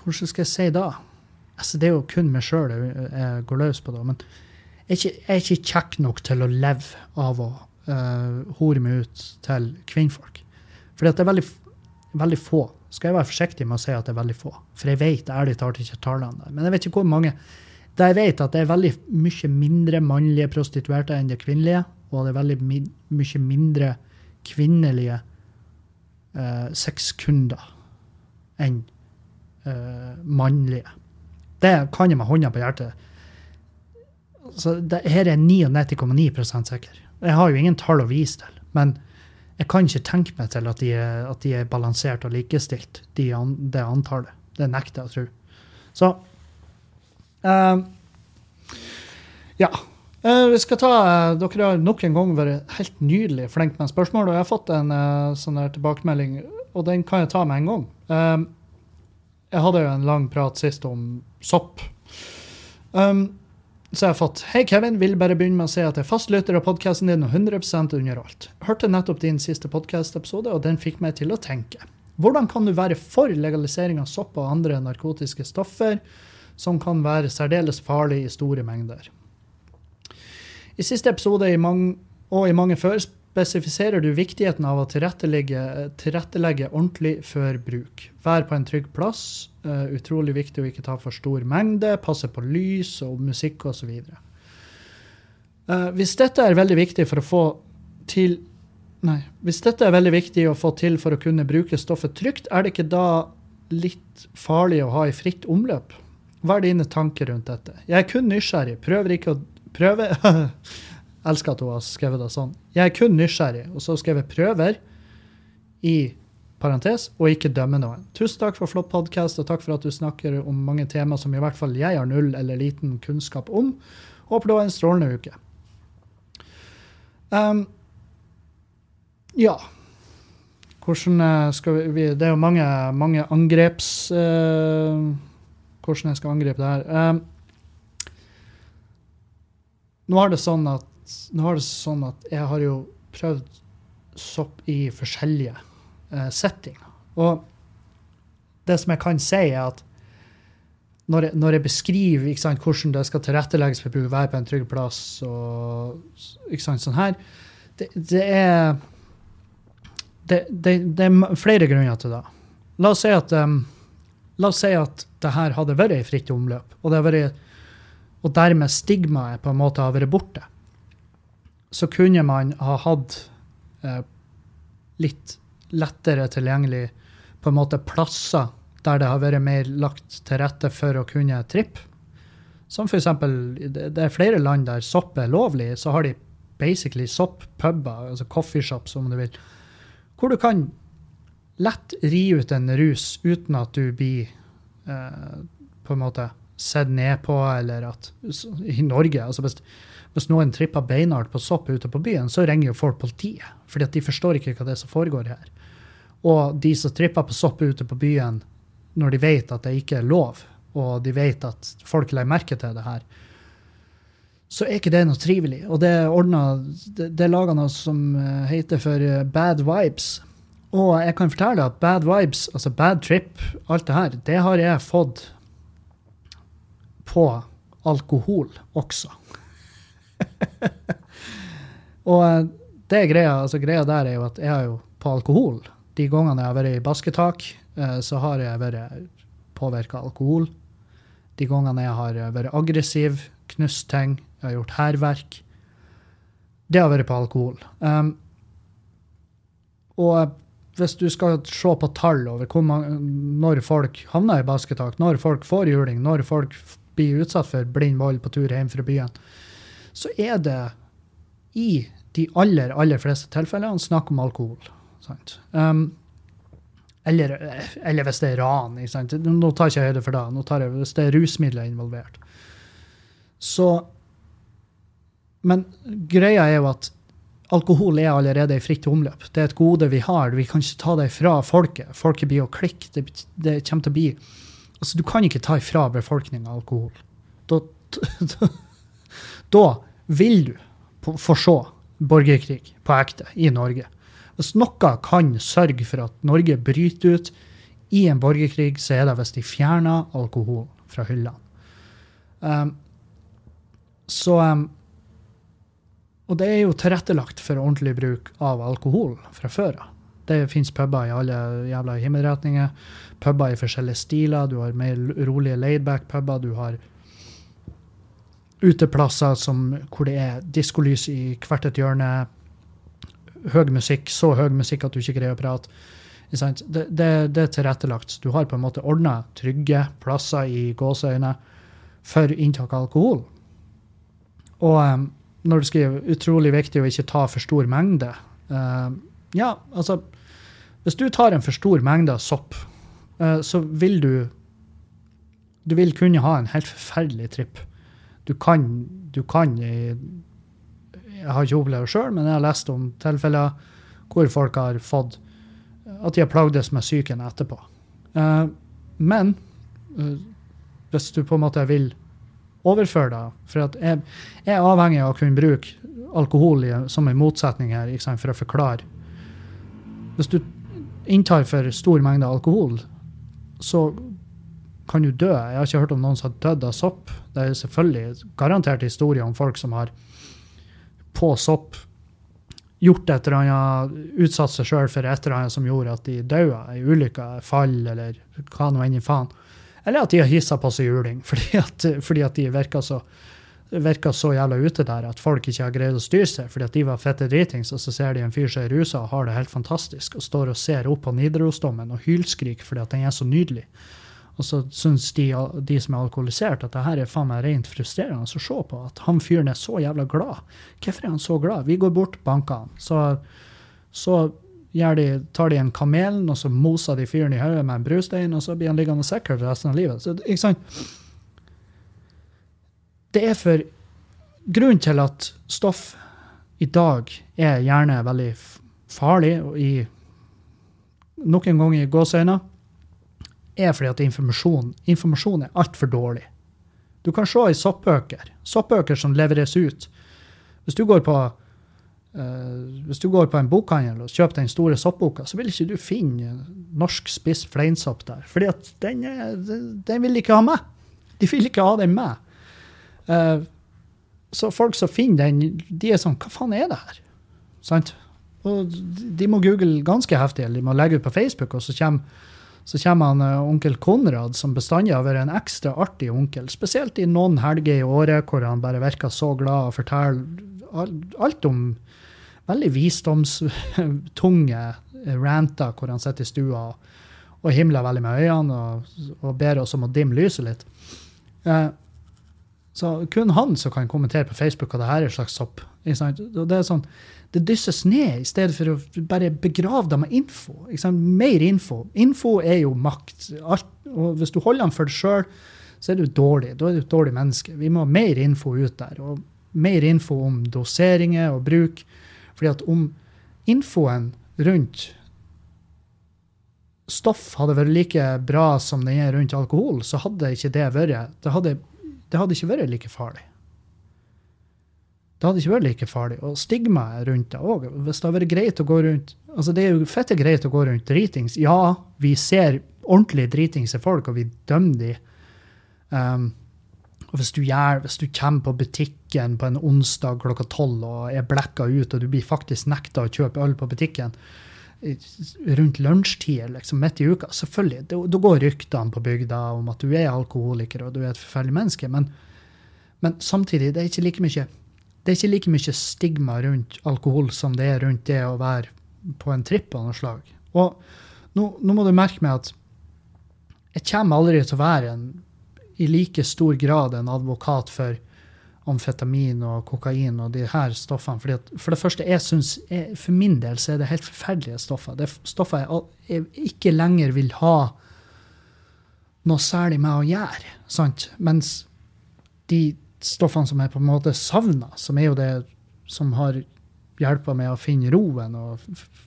hvordan skal jeg si da? Altså, det er jo kun meg sjøl jeg, går løs på, da. Men jeg er ikke kjekk nok til å leve av å uh, hore meg ut til kvinnfolk. Fordi at det er veldig, veldig få. Skal jeg være forsiktig med å si at det er veldig få? For jeg vet ærlig talt ikke tallene der. Men jeg vet ikke hvor mange der jeg vet at det er veldig mye mindre mannlige prostituerte enn det kvinnelige, og det er veldig my mye mindre kvinnelige uh, sexkunder enn uh, mannlige. Det kan jeg med hånda på hjertet. Så det, her er 99,9% sikker. Jeg har jo ingen tall å vise til, men jeg kan ikke tenke meg til at de er, at de er balansert og likestilt, de, det antallet. Det nekter jeg å tro. Så Uh, ja. Uh, vi skal ta, uh, Dere har nok en gang vært helt nydelig flinke med spørsmål, og jeg har fått en sånn der tilbakemelding, og den kan jeg ta med en gang. jeg hadde jo en lang prat sist om sopp. Um, så jeg har fått Hei, Kevin. Vil bare begynne med å si at jeg er fastlytter av podkasten din og 100 under alt. Hørte nettopp din siste podkastepisode, og den fikk meg til å tenke. Hvordan kan du være for legalisering av sopp og andre narkotiske stoffer? Som kan være særdeles farlig i store mengder. I siste episode i mange, og i mange før spesifiserer du viktigheten av å tilrettelegge, tilrettelegge ordentlig før bruk. Vær på en trygg plass. Uh, utrolig viktig å ikke ta for stor mengde. Passe på lys og musikk osv. Uh, eh, hvis dette er veldig viktig for å få til Nei. Hvis dette er veldig viktig å få til for å kunne bruke stoffet trygt, er det ikke da litt farlig å ha i fritt omløp? Hva er dine tanker rundt dette? Jeg er kun nysgjerrig. Prøver ikke å prøve Elsker at hun har skrevet det sånn. Jeg er kun nysgjerrig. Og så skrev jeg 'prøver' i parentes, og ikke dømme noen. Tusen takk for flott podkast, og takk for at du snakker om mange temaer som i hvert fall jeg har null eller liten kunnskap om. Håper du har en strålende uke. Um, ja. Hvordan eh, skal vi Det er jo mange, mange angreps... Uh, hvordan jeg skal angripe det her. Um, nå er det sånn at nå er det sånn at jeg har jo prøvd sopp i forskjellige uh, settinger. Og det som jeg kan si, er at når jeg, når jeg beskriver sant, hvordan det skal tilrettelegges for å være på en trygg plass, og sant, sånn her, det, det er det, det, det, er flere grunner til det. La oss si at um, La oss si at det her hadde vært i fritt omløp, og, vært, og dermed stigmaet på en måte har vært borte. Så kunne man ha hatt eh, litt lettere tilgjengelig på en måte plasser der det har vært mer lagt til rette for å kunne trippe. Som eksempel, det er flere land der sopp er lovlig, så har de basically sopp-puber, altså coffeeshops om du vil, hvor du kan lett ri ut en rus uten at du blir eh, på en måte sett ned på, eller at I Norge, altså hvis, hvis noen tripper beinhardt på sopp ute på byen, så ringer jo folk politiet, fordi at de forstår ikke hva det er som foregår her. Og de som tripper på sopp ute på byen, når de vet at det ikke er lov, og de vet at folk legger merke til det her, så er ikke det noe trivelig. Og det er ordnet, det, det er laga noe som eh, heter for eh, Bad Vibes. Og jeg kan fortelle at Bad Vibes, altså Bad Trip, alt det her, det har jeg fått på alkohol også. og eh, det greia, altså greia der er jo at jeg har jo på alkohol. De gangene jeg har vært i basketak, eh, så har jeg vært påvirka alkohol. De gangene jeg har vært aggressiv, knust ting, jeg har gjort hærverk, det har vært på alkohol. Um, og hvis du skal se på tall over mange, når folk havner i basketak, når folk får juling, når folk blir utsatt for blind vold på tur hjem fra byen, så er det i de aller, aller fleste tilfellene snakk om alkohol. Um, eller, eller hvis det er ran. Nå tar jeg ikke høyde for det. Nå tar jeg, hvis det er rusmidler involvert. Så Men greia er jo at alkohol er allerede i fritt omløp. Det er et gode vi har. Vi kan ikke ta det fra folket. Folket blir å klikke. Det, det kommer til å bli Altså, du kan ikke ta ifra befolkninga alkohol. Da, da, da vil du få se borgerkrig på ekte i Norge. Hvis noe kan sørge for at Norge bryter ut i en borgerkrig, så er det hvis de fjerner alkohol fra hyllene. Um, så um, Og det er jo tilrettelagt for ordentlig bruk av alkohol fra før av. Det fins puber i alle jævla himmelretninger. Puber i forskjellige stiler. Du har mer rolige laidback-puber. Du har uteplasser som, hvor det er diskolys i hvert et hjørne. Høy musikk, så høy musikk at du ikke greier å prate. Det, det, det er tilrettelagt. Du har på en måte ordna trygge plasser i gåseøyne for inntak av alkohol. Og um, når du skriver 'utrolig viktig å ikke ta for stor mengde' uh, Ja, altså Hvis du tar en for stor mengde av sopp, uh, så vil du Du vil kunne ha en helt forferdelig tripp. Du kan, du kan Jeg, jeg har ikke opplevd det sjøl, men jeg har lest om tilfeller hvor folk har fått At de har plagdes med psyken etterpå. Uh, men hvis du på en måte vil overføre det. For jeg, jeg er avhengig av å kunne bruke alkohol som en motsetning her sant, for å forklare. Hvis du inntar for stor mengde alkohol, så kan du dø. Jeg har ikke hørt om noen som har dødd av sopp. Det er selvfølgelig garantert historier om folk som har på sopp gjort et eller annet, utsatt seg sjøl for et eller annet som gjorde at de døde. i ulykker, fall eller hva nå enn i faen. Eller at de har hissa på seg juling fordi at, fordi at de virka så, så jævla ute der at folk ikke har greid å styre seg fordi at de var fette dritings, og så ser de en fyr som er rusa og har det helt fantastisk, og står og ser opp på Nidarosdomen og hylskriker fordi at den er så nydelig. Og så syns de, de som er alkoholisert, at det her er faen meg rent frustrerende å se på. At han fyren er så jævla glad. Hvorfor er han så glad? Vi går bort, banker han. Så, så de, tar de en kamelen, og så moser de fyren i hodet med en brustein, og så blir han liggende sikker resten av livet. Så, ikke sant? Det er for Grunnen til at stoff i dag er gjerne veldig farlig, i noen ganger i gåseøyne, er fordi at informasjon, informasjon er altfor dårlig. Du kan se i soppbøker, soppbøker som leveres ut. Hvis du går på eh, hvis du går på en bokhandel og kjøper den store soppboka, så vil ikke du finne norsk spiss fleinsopp der. At den, den vil ikke ha med. De vil ikke ha den med. Uh, så folk som finner den, de er sånn Hva faen er det her? Sant? Og de må google ganske heftig, eller de må legge ut på Facebook, og så kommer, så kommer han uh, onkel Konrad, som bestandig har vært en ekstra artig onkel. Spesielt i noen helger i året hvor han bare virker så glad og forteller alt om veldig visdomstunge ranter hvor han sitter i stua og, himler veldig med øynene og, og ber oss om å dimme lyset litt. Eh, så kun han som kan kommentere på Facebook hva det her er slags sopp. Det er sånn, det dysses ned, i stedet for å bare begrave det med info. Mer info. Info er jo makt. Alt, og hvis du holder den for deg sjøl, så er du dårlig. Da er du et dårlig menneske. Vi må ha mer info ut der. Og mer info om doseringer og bruk. Fordi at om infoen rundt stoff hadde vært like bra som den er rundt alkohol, så hadde ikke det vært Det hadde, det hadde ikke vært like farlig. Det hadde ikke vært like farlig. Og stigmaet rundt det òg. Hvis det hadde vært greit å gå rundt altså Det er jo fette greit å gå rundt dritings. Ja, vi ser ordentlig dritingse folk, og vi dømmer de. Um, og hvis du, gjør, hvis du kommer på butikken på en onsdag klokka tolv og er blacka ut, og du blir faktisk nekta å kjøpe øl på butikken rundt lunsjtid, liksom midt i uka, selvfølgelig, da går ryktene på bygda om at du er alkoholiker og du er et forferdelig menneske. Men, men samtidig, det er ikke like mye det er ikke like mye stigma rundt alkohol som det er rundt det å være på en tripp av noe slag. Og nå, nå må du merke meg at jeg kommer aldri til å være en i like stor grad en advokat for amfetamin og kokain og de her stoffene. Fordi at, for det første, jeg synes, jeg, for min del så er det helt forferdelige stoffer. Det er stoffer jeg, jeg ikke lenger vil ha noe særlig med å gjøre. Sant? Mens de stoffene som jeg på en måte savner, som er jo det som har hjelpa med å finne roen og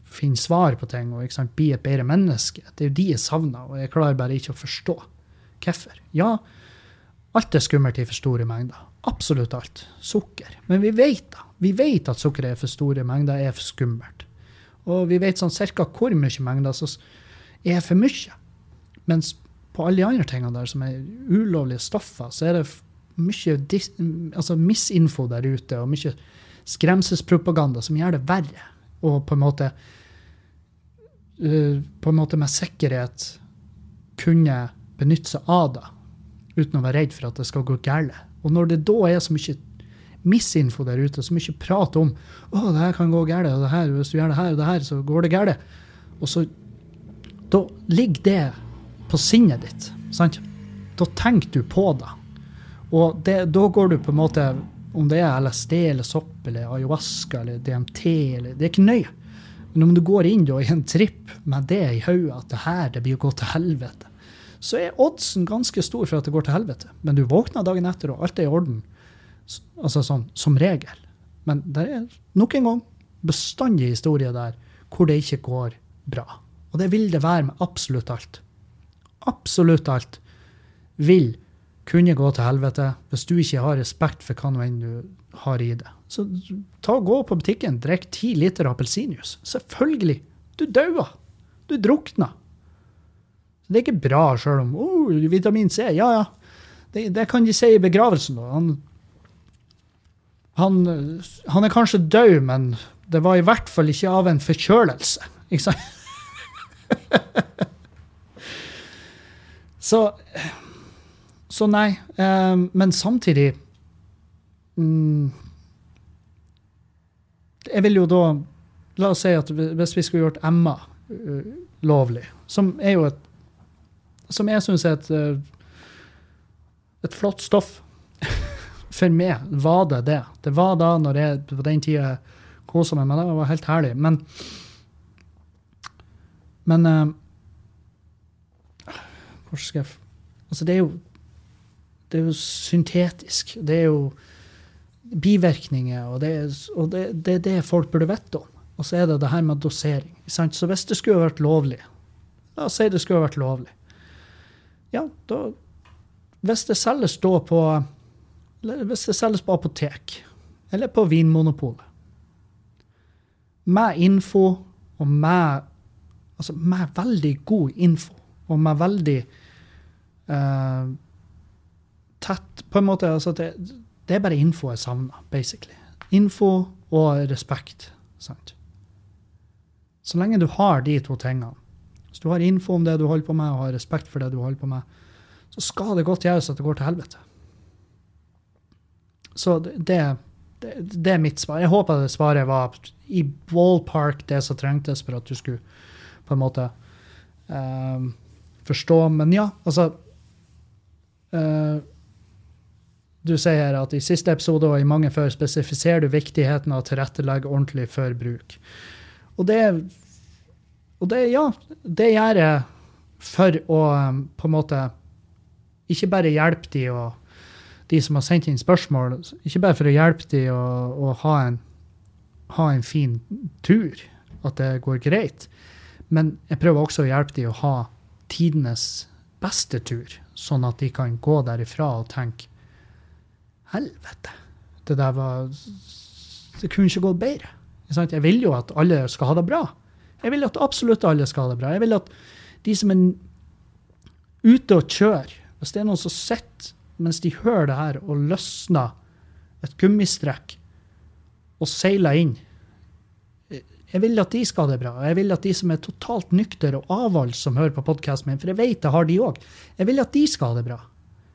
finne svar på ting og sant, bli et bedre menneske, det er jo de jeg savner, og jeg klarer bare ikke å forstå hvorfor. Ja, Alt er skummelt i for store mengder. Absolutt alt. Sukker. Men vi vet da. Vi vet at sukker er for store mengder er for skummelt. Og vi vet sånn cirka hvor mye mengder som er for mye. Mens på alle de andre tingene der som er ulovlige stoffer, så er det mye altså misinfo der ute, og mye skremselspropaganda som gjør det verre. Og på en måte uh, på en måte med sikkerhet kunne benytte seg av det uten å være redd for at det skal gå galt. Og når det da er så mye misinfo der ute, så mye prat om å, det her kan gå galt, og det her, hvis du gjør det her og det her, så går det galt. Og så Da ligger det på sinnet ditt. sant? Da tenker du på det. Og det, da går du på en måte Om det er LSD eller sopp eller ayahuasca eller DMT eller Det er ikke nøye. Men om du går inn da, i en tripp med det i hodet, at det her det blir å gå til helvete, så er oddsen ganske stor for at det går til helvete. Men du våkner dagen etter, og alt er i orden. Altså sånn, som regel. Men det er nok en gang bestandig historie der hvor det ikke går bra. Og det vil det være med absolutt alt. Absolutt alt vil kunne gå til helvete hvis du ikke har respekt for hva nå enn du har i det. Så ta og gå på butikken, drikk ti liter appelsinjuice. Selvfølgelig. Du dauer. Du drukner. Det er ikke bra sjøl om oh, vitamin C. Ja, ja. Det, det, kan de si i begravelsen. Han, han, han, er kanskje død, men det var i hvert fall ikke av en forkjølelse. Ikke sant? så, så nei. Um, men samtidig um, Jeg vil jo da La oss si at hvis vi skulle gjort Emma uh, lovlig, som er jo et som jeg syns er et, eh, et flott stoff. For meg var det det. Det var da når jeg på den tida kosa meg med det. Det var helt herlig. Men Men uh, Hvor skal jeg Altså, det er jo det er jo syntetisk. Det er jo bivirkninger, og det er, og det, det, det folk burde vite om. Og så er det det her med dosering. Sant? Så hvis det skulle vært lovlig La oss si det skulle vært lovlig ja, da Hvis det selges da på Hvis det selges på apotek eller på Vinmonopolet med info og med Altså med veldig god info og med veldig uh, tett På en måte altså det, det, er bare info jeg savner, basically. Info og respekt. Sant? Så lenge du har de to tingene, hvis du har info om det du holder på med, og har respekt for det du holder på med, så skal det godt gjøres at det går til helvete. Så det, Det, det er mitt svar. Jeg håper det svaret var i ballpark det som trengtes for at du skulle på en måte eh, forstå. Men ja, altså uh, Du sier at i siste episode og i mange før spesifiserer du viktigheten av å tilrettelegge ordentlig før bruk. Og det, og det ja, det gjør jeg for å um, på en måte ikke bare hjelpe de og de som har sendt inn spørsmål, ikke bare for å hjelpe de å, å ha, en, ha en fin tur, at det går greit, men jeg prøver også å hjelpe de å ha tidenes beste tur, sånn at de kan gå derifra og tenke Helvete, det der var Det kunne ikke gått bedre. Jeg vil jo at alle skal ha det bra. Jeg vil at absolutt alle skal ha det bra. Jeg vil at de som er ute og kjører, hvis det er noen som sitter mens de hører det her og løsner et gummistrekk og seiler inn Jeg vil at de skal ha det bra. Jeg vil at de som er totalt nykter og avholds som hører på podkasten min, for jeg vet det har de òg, jeg vil at de skal ha det bra.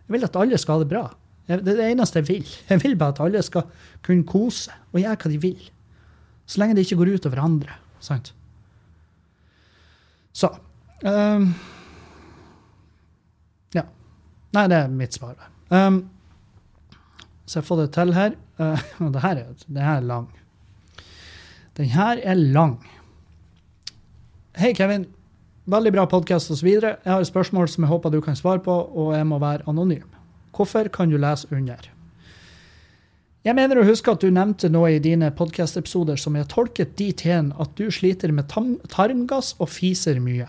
Jeg vil at alle skal ha det bra. Det er det eneste jeg vil. Jeg vil bare at alle skal kunne kose og gjøre hva de vil. Så lenge det ikke går ut over andre. Sant? Så um, Ja. Nei, det er mitt svar. Um, så jeg får det til her. Uh, det her, er, det her er lang. Den her er lang. Hei, Kevin. Veldig bra podkast osv. Jeg har et spørsmål som jeg håper du kan svare på, og jeg må være anonym. Hvorfor kan du lese under? Jeg mener å huske at du nevnte noe i dine podkast-episoder som jeg tolket dit hen at du sliter med tarmgass og fiser mye.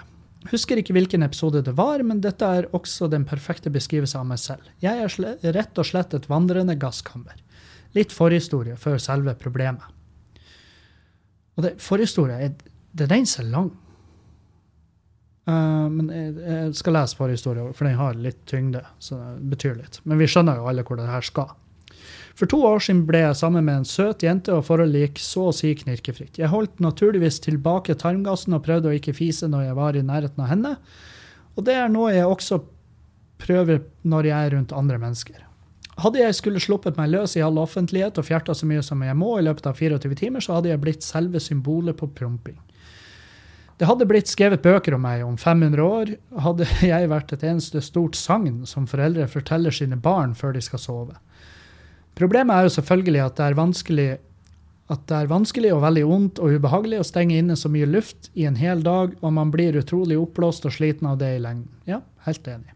Husker ikke hvilken episode det var, men dette er også den perfekte beskrivelse av meg selv. Jeg er rett og slett et vandrende gasskammer. Litt forhistorie før selve problemet. Og det, forhistorie, det er den som er lang. Uh, men jeg, jeg, skal lese forhistorie, for den har litt tyngde. så det betyr litt. Men vi skjønner jo alle hvor det her skal. For to år siden ble jeg sammen med en søt jente, og forholdet gikk så å si knirkefritt. Jeg holdt naturligvis tilbake tarmgassen og prøvde å ikke fise når jeg var i nærheten av henne. Og det er noe jeg også prøver når jeg er rundt andre mennesker. Hadde jeg skulle sluppet meg løs i all offentlighet og fjerta så mye som jeg må i løpet av 24 timer, så hadde jeg blitt selve symbolet på promping. Det hadde blitt skrevet bøker om meg om 500 år, hadde jeg vært et eneste stort sagn som foreldre forteller sine barn før de skal sove. Problemet er jo selvfølgelig at det er vanskelig at det er vanskelig og veldig vondt og ubehagelig å stenge inne så mye luft i en hel dag, og man blir utrolig oppblåst og sliten av det i lengden. Ja, helt enig.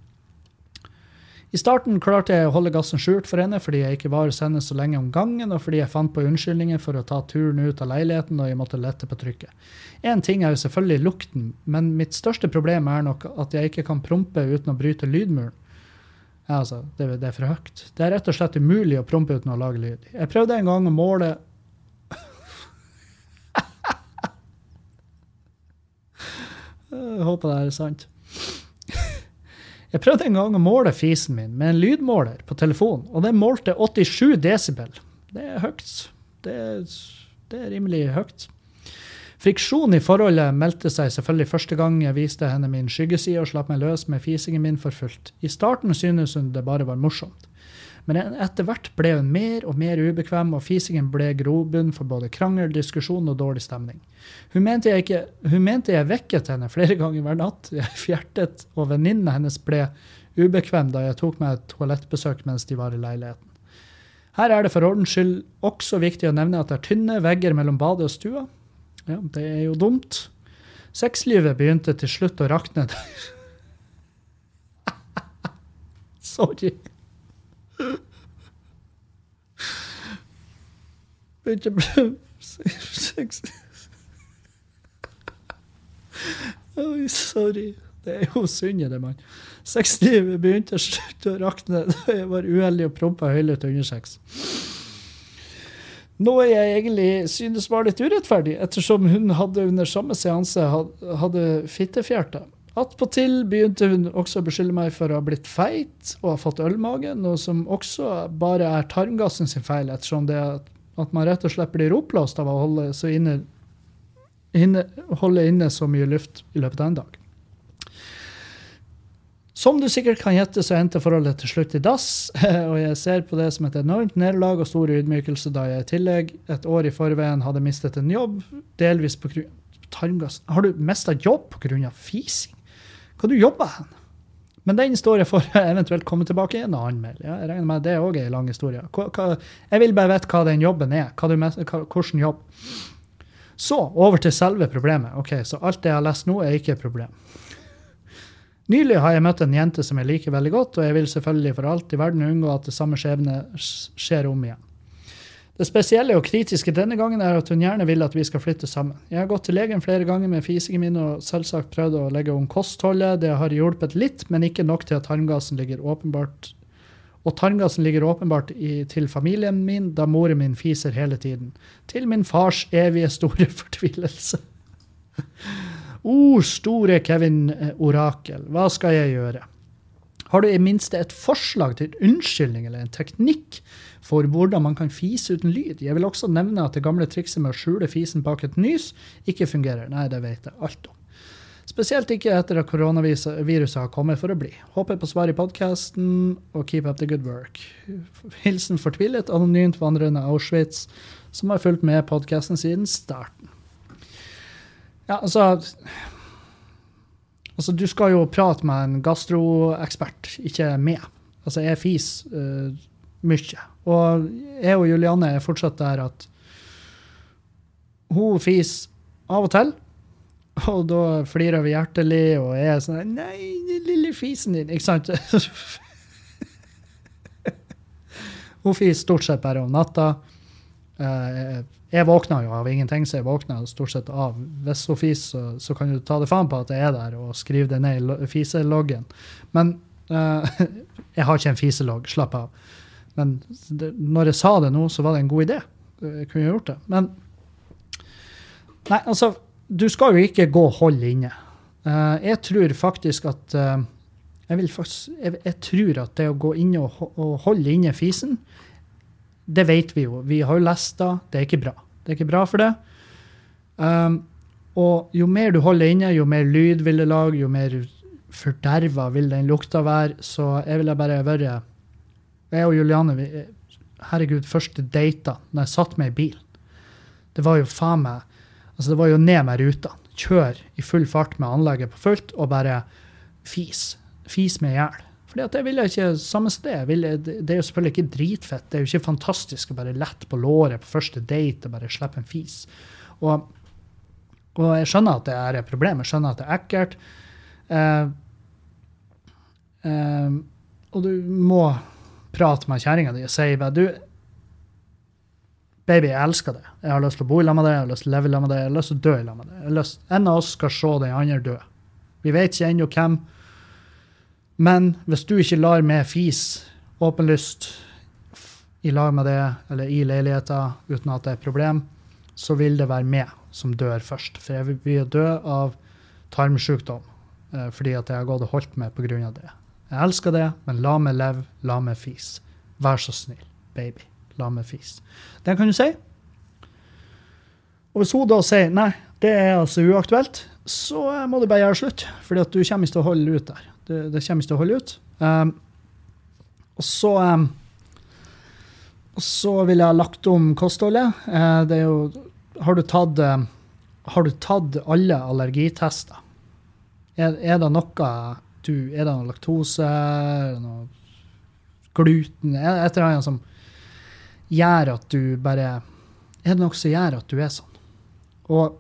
I starten klarte jeg å holde gassen skjult for henne fordi jeg ikke var hos henne så lenge om gangen, og fordi jeg fant på unnskyldninger for å ta turen ut av leiligheten og jeg måtte lette på trykket. Én ting er jo selvfølgelig lukten, men mitt største problem er nok at jeg ikke kan prompe uten å bryte lydmuren. Ja, altså, det, det, er for høyt. Det er rett og slett umulig å prompe uten å lage lyd. Jeg prøvde en gang å måle Jeg håper det er sant. Jeg prøvde en gang å måle fisen min med en lydmåler på telefonen, og den målte 87 desibel. Det er høyt. Det, det er rimelig høyt. Friksjon i forholdet meldte seg selvfølgelig første gang jeg viste henne min skyggeside og slapp meg løs med fisingen min for fullt. I starten synes hun det bare var morsomt. Men etter hvert ble hun mer og mer ubekvem, og fisingen ble grobunn for både krangel, diskusjon og dårlig stemning. Hun mente jeg, ikke, hun mente jeg vekket henne flere ganger hver natt. Jeg fjertet, og venninnene hennes ble ubekvem da jeg tok meg et toalettbesøk mens de var i leiligheten. Her er det for ordens skyld også viktig å nevne at det er tynne vegger mellom badet og stua. Ja, det er jo dumt. Sexlivet begynte til slutt å rakne. Sorry. Begynte Sex Oi, sorry. Det er jo synd i det, mann. Sexlivet begynte til slutt å rakne da jeg var uheldig og prompa høylytt under sex. Noe jeg egentlig synes var litt urettferdig, ettersom hun hadde under samme seanse hadde fittefjerte. Attpåtil begynte hun også å beskylde meg for å ha blitt feit og ha fått ølmage, noe som også bare er tarmgassen sin feil, ettersom det at man rett og slett blir oppblåst av å holde, inne, inne, holde inne så mye luft i løpet av en dag. Som du sikkert kan gjette, så endte forholdet til slutt i dass, og jeg ser på det som et enormt nederlag og stor ydmykelse da jeg i tillegg et år i forveien hadde mistet en jobb, delvis på grunn tarmgass. Har du mista jobb på grunn av fising? Hva du jobber hen? Men den står jeg for eventuelt komme tilbake i en annen mail. Ja, jeg regner med Det er òg en lang historie. Jeg vil bare vite hva den jobben er. Hva du, hva, hvordan jobb. Så over til selve problemet. Ok, Så alt det jeg har lest nå, er ikke et problem. Nylig har jeg møtt en jente som jeg liker veldig godt, og jeg vil selvfølgelig for alt i verden unngå at det samme skjebne skjer om igjen. Det spesielle og kritiske denne gangen er at hun gjerne vil at vi skal flytte sammen. Jeg har gått til legen flere ganger med fisingen min og selvsagt prøvd å legge om kostholdet. Det har hjulpet litt, men ikke nok til at tarmgassen ligger åpenbart og tarmgassen ligger åpenbart i, til familien min, da moren min fiser hele tiden. Til min fars evige store fortvilelse. O, store Kevin eh, Orakel, hva skal jeg gjøre? Har du i minste et forslag til unnskyldning eller en teknikk for hvordan man kan fise uten lyd? Jeg vil også nevne at det gamle trikset med å skjule fisen bak et nys ikke fungerer. Nei, det vet jeg alt om. Spesielt ikke etter at koronaviruset har kommet for å bli. Håper på svar i podkasten, og keep up the good work. Hilsen fortvilet, anonymt vandrende Auschwitz, som har fulgt med podkasten siden starten. Ja, altså Altså, du skal jo prate med en gastroekspert, ikke med. Altså, jeg fiser uh, mye. Og jeg og Julianne er fortsatt der at hun fiser av og til. Og da flirer vi hjertelig, og jeg er sånn Nei, den lille fisen din. Ikke sant? hun fiser stort sett bare om natta. Uh, jeg våkner jo av ingenting, så jeg våkner stort sett av. Hvis hun fiser, så, så, kan du ta det faen på at jeg er der, og skrive det ned i fiseloggen. Men uh, jeg har ikke en fiselogg, slapp av. Men det, når jeg sa det nå, så var det en god idé. Jeg kunne gjort det. Men Nei, altså, du skal jo ikke gå og holde inne. Uh, jeg tror faktisk at uh, jeg, faktisk, jeg, jeg, tror at det å gå inne og, og holde inne fisen det vet vi jo. Vi har jo lest det. Det er ikke bra. Det er ikke bra for det. Um, og jo mer du holder inne, jo mer lyd vil det lage, jo mer forderva vil den lukta være. Så jeg ville bare vært Jeg og Juliane, vi, herregud, første data når jeg satt meg i bil, det var jo faen meg Altså, det var jo ned med ruta. Kjør i full fart med anlegget på fullt og bare fis. Fis med i hjel. Fordi at jeg ikke samme sted. Ville, det er jo selvfølgelig ikke dritfett. Det er jo ikke fantastisk å bare lette på låret på første date og bare slippe en fis. Og, og jeg skjønner at det er et problem. Jeg skjønner at det er ekkelt. Eh, eh, og du må prate med kjerringa di og si bare du, Baby, jeg elsker det. Jeg har lyst til å bo i lag med deg, jeg har lyst til å leve i lag med deg, jeg har lyst til å dø i lag med deg. En av oss skal se den andre dø. Vi vet ikke ennå hvem. Men hvis du ikke lar meg fise åpenlyst i lag med det, eller i leiligheten, uten at det er et problem, så vil det være meg som dør først. For jeg vil bli dø av tarmsykdom eh, fordi at jeg har gått og holdt meg pga. det. Jeg elsker det, men la meg leve, la meg fise. Vær så snill, baby. La meg fise. Det kan du si. Og hvis hun da sier nei, det er altså uaktuelt, så må du bare gjøre slutt. fordi du kommer ikke til å holde ut der. Det, det kommer ikke til å holde ut. Um, og så um, og så vil jeg ha lagt om kostholdet. Uh, det er jo Har du tatt, uh, har du tatt alle allergitester? Er, er, det noe du Er det noe laktose? Er noe gluten? Er et eller annet som gjør at du bare Er det noe som gjør at du er sånn? Og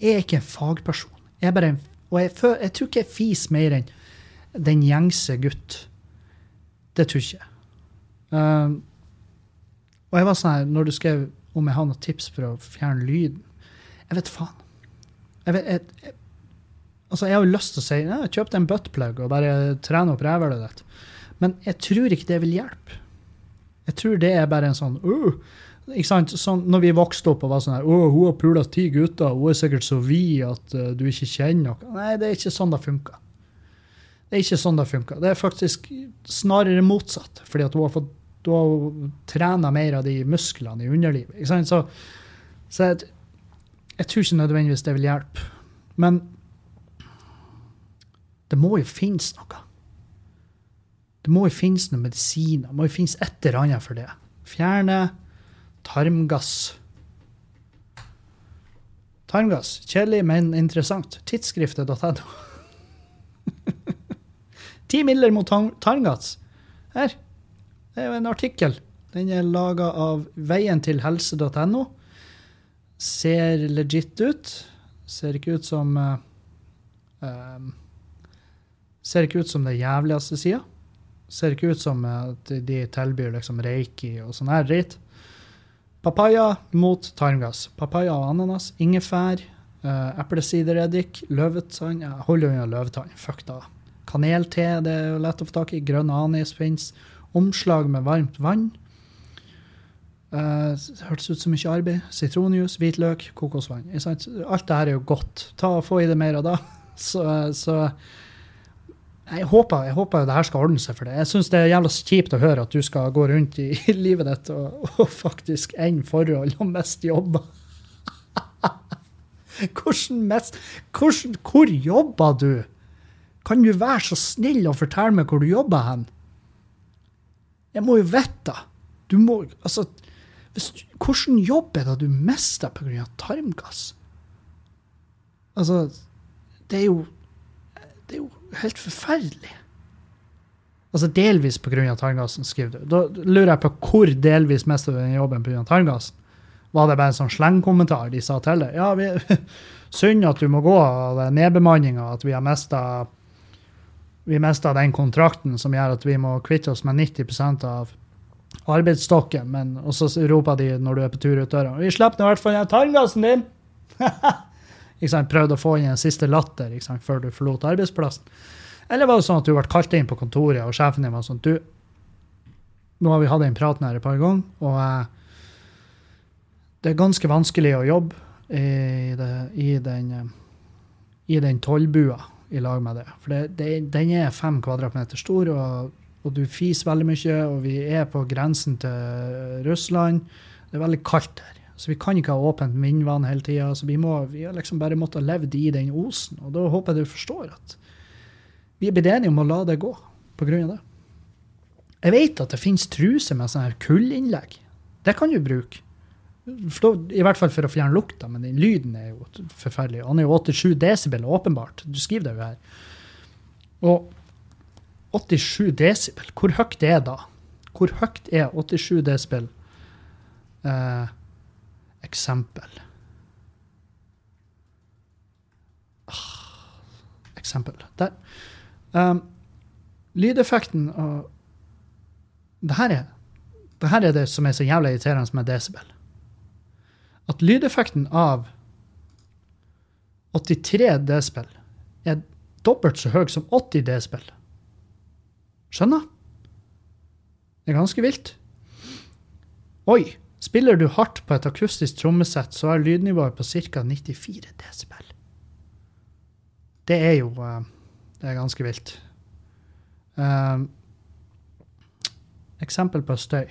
jeg er ikke en fagperson. Jeg er bare en og jeg, føl, jeg tror ikke jeg fiser mer enn den gjengse gutt. Det tror jeg. Um, og jeg var sånn her, når du skrev om jeg har noen tips for å fjerne lyden Jeg vet faen. Jeg, vet, jeg, jeg, altså jeg har jo lyst til å si ja, kjøp deg en buttplug og bare trene opp rævhølet ditt. Men jeg tror ikke det vil hjelpe. Jeg tror det er bare en sånn uh, ikke sant? Sånn, når vi vokste opp og var sånn her 'Å, hun har pula ti gutter, hun er sikkert så vid at uh, du ikke kjenner noe.' Nei, det er ikke sånn det funker. Det er ikke sånn det funker. Det er faktisk snarere motsatt. Fordi at hun har fått du har trena mer av de musklene i underlivet. Ikke sant? Så, så jeg, jeg, tror ikke nødvendigvis det vil hjelpe. Men Det må jo finnes noe. Det må jo finnes noen medisiner. Det må jo finnes et eller annet for det. Fjerne tarmgass. Tarmgass. Kjedelig, men interessant. Tidsskriftet.no. Ti midler mot tarmgass. Her. Det er jo en artikkel. Den er laga av veien helse.no. Ser legit ut. Ser ikke ut som uh, um, Ser ikke ut som det jævligste sida. Ser ikke ut som eh, at de tilbyr liksom reiki og sånn her dritt. Papaya mot tarmgass. Papaya og ananas, ingefær, uh, eplesidereddik, løvetann Jeg holder unna løvetann. Fuck da. Kanelte det er jo lett å få tak i. Grønn anis fins. Omslag med varmt vann. Uh, hørtes ut som mye arbeid. Sitronjuice, hvitløk, kokosvann. Alt det her er jo godt. Ta og Få i det mer av det. Så, så jeg håper, jeg håper det her skal ordne seg for det. Jeg syns det er jævla kjipt å høre at du skal gå rundt i livet ditt og, og faktisk ende forhold og miste jobber. Hvordan mest, hvordan, hvor jobber du? Kan du være så snill å fortelle meg hvor du jobber hen? Jeg må jo vite. Må Altså, hvordan jobb er det du mister pga. tarmgass? Altså, det er jo Det er jo helt forferdelig. Altså delvis pga. tarmgassen, skriver du. Da lurer jeg på hvor delvis mest du den jobben pga. tarmgassen. Var det bare en sånn slengkommentar de sa til deg? Ja, vi, synd at du må gå av nedbemanninga, at vi har mista vi mista den kontrakten som gjør at vi må kvitte oss med 90% av arbeidsstokken. Men, og så roper de når du er på tur ut døra Vi slipper i hvert fall den tarmgassen din! sant? Prøvde å få inn en siste latter sant? før du forlot arbeidsplassen. Eller var det sånn at du ble kalt inn på kontoret, og sjefen din var sånn Du, nå har vi hatt den praten her et par ganger, og eh, det er ganske vanskelig å jobbe i, det, i den, eh, i den tollbua i lag med det. For det, det, den er fem kvadratmeter stor, og, og du fiser veldig mye, og vi er på grensen til Russland. Det er veldig kaldt der. Så vi kan ikke ha åpent vindvann hele tida. Så vi, må, vi har liksom bare måttet levd i den osen. Og da håper jeg du forstår at vi er blitt enige om å la det gå på grunn av det. Jeg vet at det finnes truser med sånne her kullinnlegg. Det kan du bruke. I hvert fall for å fjerne lukta, men den lyden er jo forferdelig. Han er jo 87 desibel, åpenbart. Du skriver det jo her. Og 87 desibel, hvor høyt er da? Hvor høyt er 87 desibel? Eh, eksempel. Ah, eksempel. Der. Um, lydeffekten og det her, er, det her er det som er så jævlig irriterende med desibel. At lydeffekten av 83 desibel er dobbelt så høy som 80 desibel. Skjønner? Det er ganske vilt. Oi, spiller du hardt på et akustisk trommesett, så er lydnivået på ca. 94 desibel. Det er jo eh, Det er ganske vilt. Uh, eksempel på støy.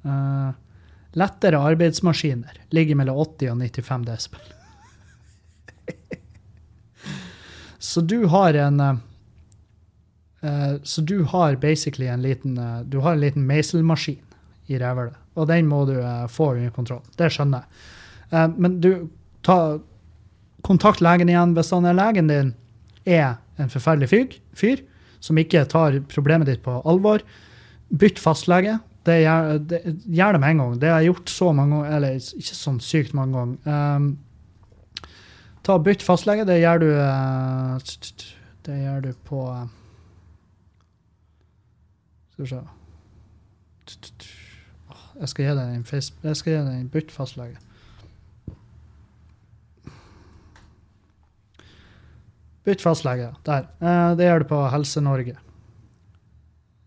Uh, lettere arbeidsmaskiner ligger mellom 80 og 95 desibel. så du har en uh, Så du har basically en liten Du har en liten meiselmaskin i rævhølet, og den må du uh, få under kontroll. Det skjønner jeg. Uh, men du, ta kontakt legen igjen hvis han er legen din er en forferdelig fyr, fyr som ikke tar problemet ditt på alvor. Bytt fastlege. Det gjør, det, gjør det med en gang. Det har jeg gjort så mange ganger, eller ikke sånn sykt mange ganger. Um, ta Bytt fastlege. Det gjør du uh, Det gjør du på uh, Skal vi se Jeg skal gi deg en, jeg skal gi deg en bytt fastlege. Bytt fastlege. Der. Eh, det gjør du på Helse-Norge.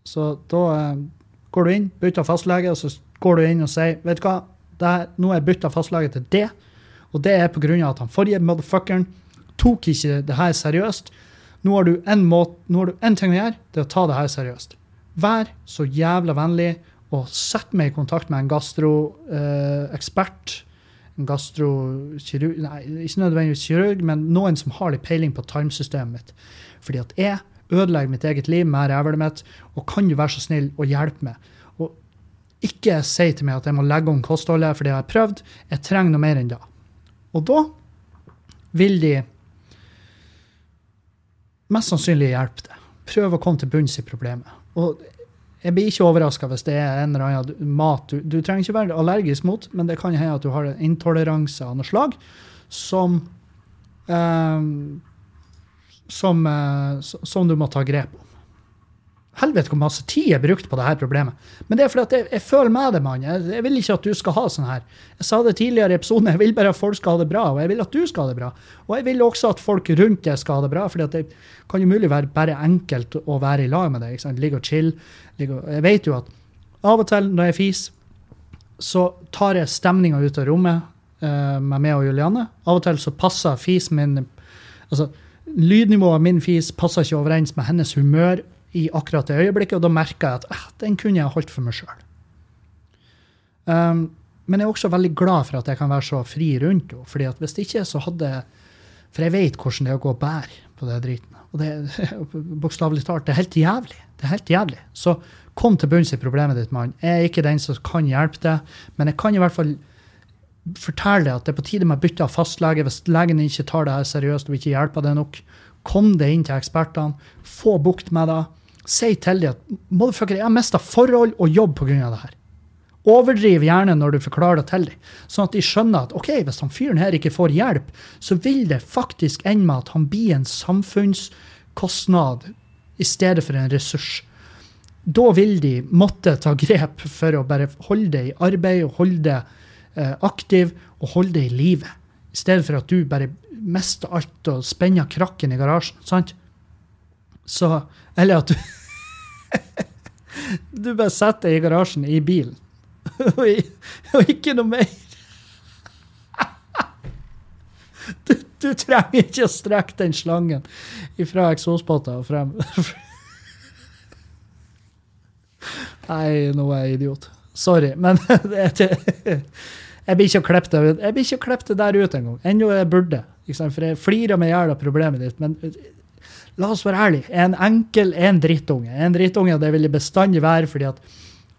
Så da eh, går du inn, bytter fastlege, og så går du inn og sier vet du hva, her, nå er jeg bytta fastlege til det, og det er av at han forrige motherfuckeren tok ikke det her seriøst. Nå har du en ting å gjøre, det er å ta det her seriøst. Vær så jævla vennlig og sette meg i kontakt med en gastroekspert en gastrokirurg Nei, ikke nødvendigvis kirurg, men noen som har litt peiling på tarmsystemet mitt. Fordi at jeg ødelegger mitt eget liv med rævlet mitt, og kan du være så snill å hjelpe meg? Og ikke si til meg at jeg må legge om kostholdet, for det har jeg prøvd. Jeg trenger noe mer enn det. Og da vil de mest sannsynlig hjelpe deg. Prøve å komme til bunns i problemet. Og jeg blir ikke overraska hvis det er en eller annen mat du, du trenger ikke være allergisk mot, men det kan hende at du har en intoleranse av noe slag som eh, som, eh, som du må ta grep om. Helvete hvor masse tid jeg brukte på dette problemet. Men det er fordi at jeg, jeg føler med det, mann. Jeg, jeg, vil ikke at du skal ha sånn her. Jeg sa det tidligere i episoden, jeg vil bare at folk skal ha det bra, og jeg vil at du skal ha det bra. Og jeg vil også at folk rundt deg skal ha det bra, for det kan jo mulig være bare enkelt å være i lag med deg. Ligge og chill. Ligge og, jeg vet jo at av og til når jeg fiser, så tar jeg stemninga ut av rommet uh, med meg og Juliane. Av og til så passer fisen min altså Lydnivået av min fis passer ikke overens med hennes humør i akkurat det øyeblikket, og da merker jeg at eh, den kunne jeg holdt for meg sjøl. Um, men jeg er også veldig glad for at jeg kan være så fri rundt henne. fordi at hvis ikke, så hadde For jeg vet hvordan det er å gå og bære på det driten. Og det bokstavelig talt, det er helt jævlig. Det er helt jævlig. Så kom til bunns i problemet ditt, mann. Jeg er ikke den som kan hjelpe deg, men jeg kan i hvert fall fortelle deg at det er på tide med å bytte av fastlege hvis legen ikke tar det her seriøst og ikke hjelper deg nok. Kom deg inn til ekspertene, få bukt med det. Si til dem at motherfucker, jeg har mista forhold og jobb pga. det her. Overdriv gjerne når du forklarer det til dem, sånn at de skjønner at ok, hvis han fyren her ikke får hjelp, så vil det faktisk ende med at han blir en samfunnskostnad i stedet for en ressurs. Da vil de måtte ta grep for å bare holde det i arbeid og holde det eh, aktiv og holde det i live. I stedet for at du bare mister alt og spenner krakken i garasjen. sant? Så Eller at du Du bare setter deg i garasjen i bilen, og, ikke noe mer. Du, du, trenger ikke å strekke den slangen fra eksospotta og frem. Nei, nå er jeg idiot. Sorry, men jeg blir ikke å klippe det, det der ut engang. Ennå jeg burde. For jeg flirer meg i hjel av problemet ditt. Men la oss være ærlige. En enkel er en drittunge. En drittunge det vil jeg bestandig være fordi at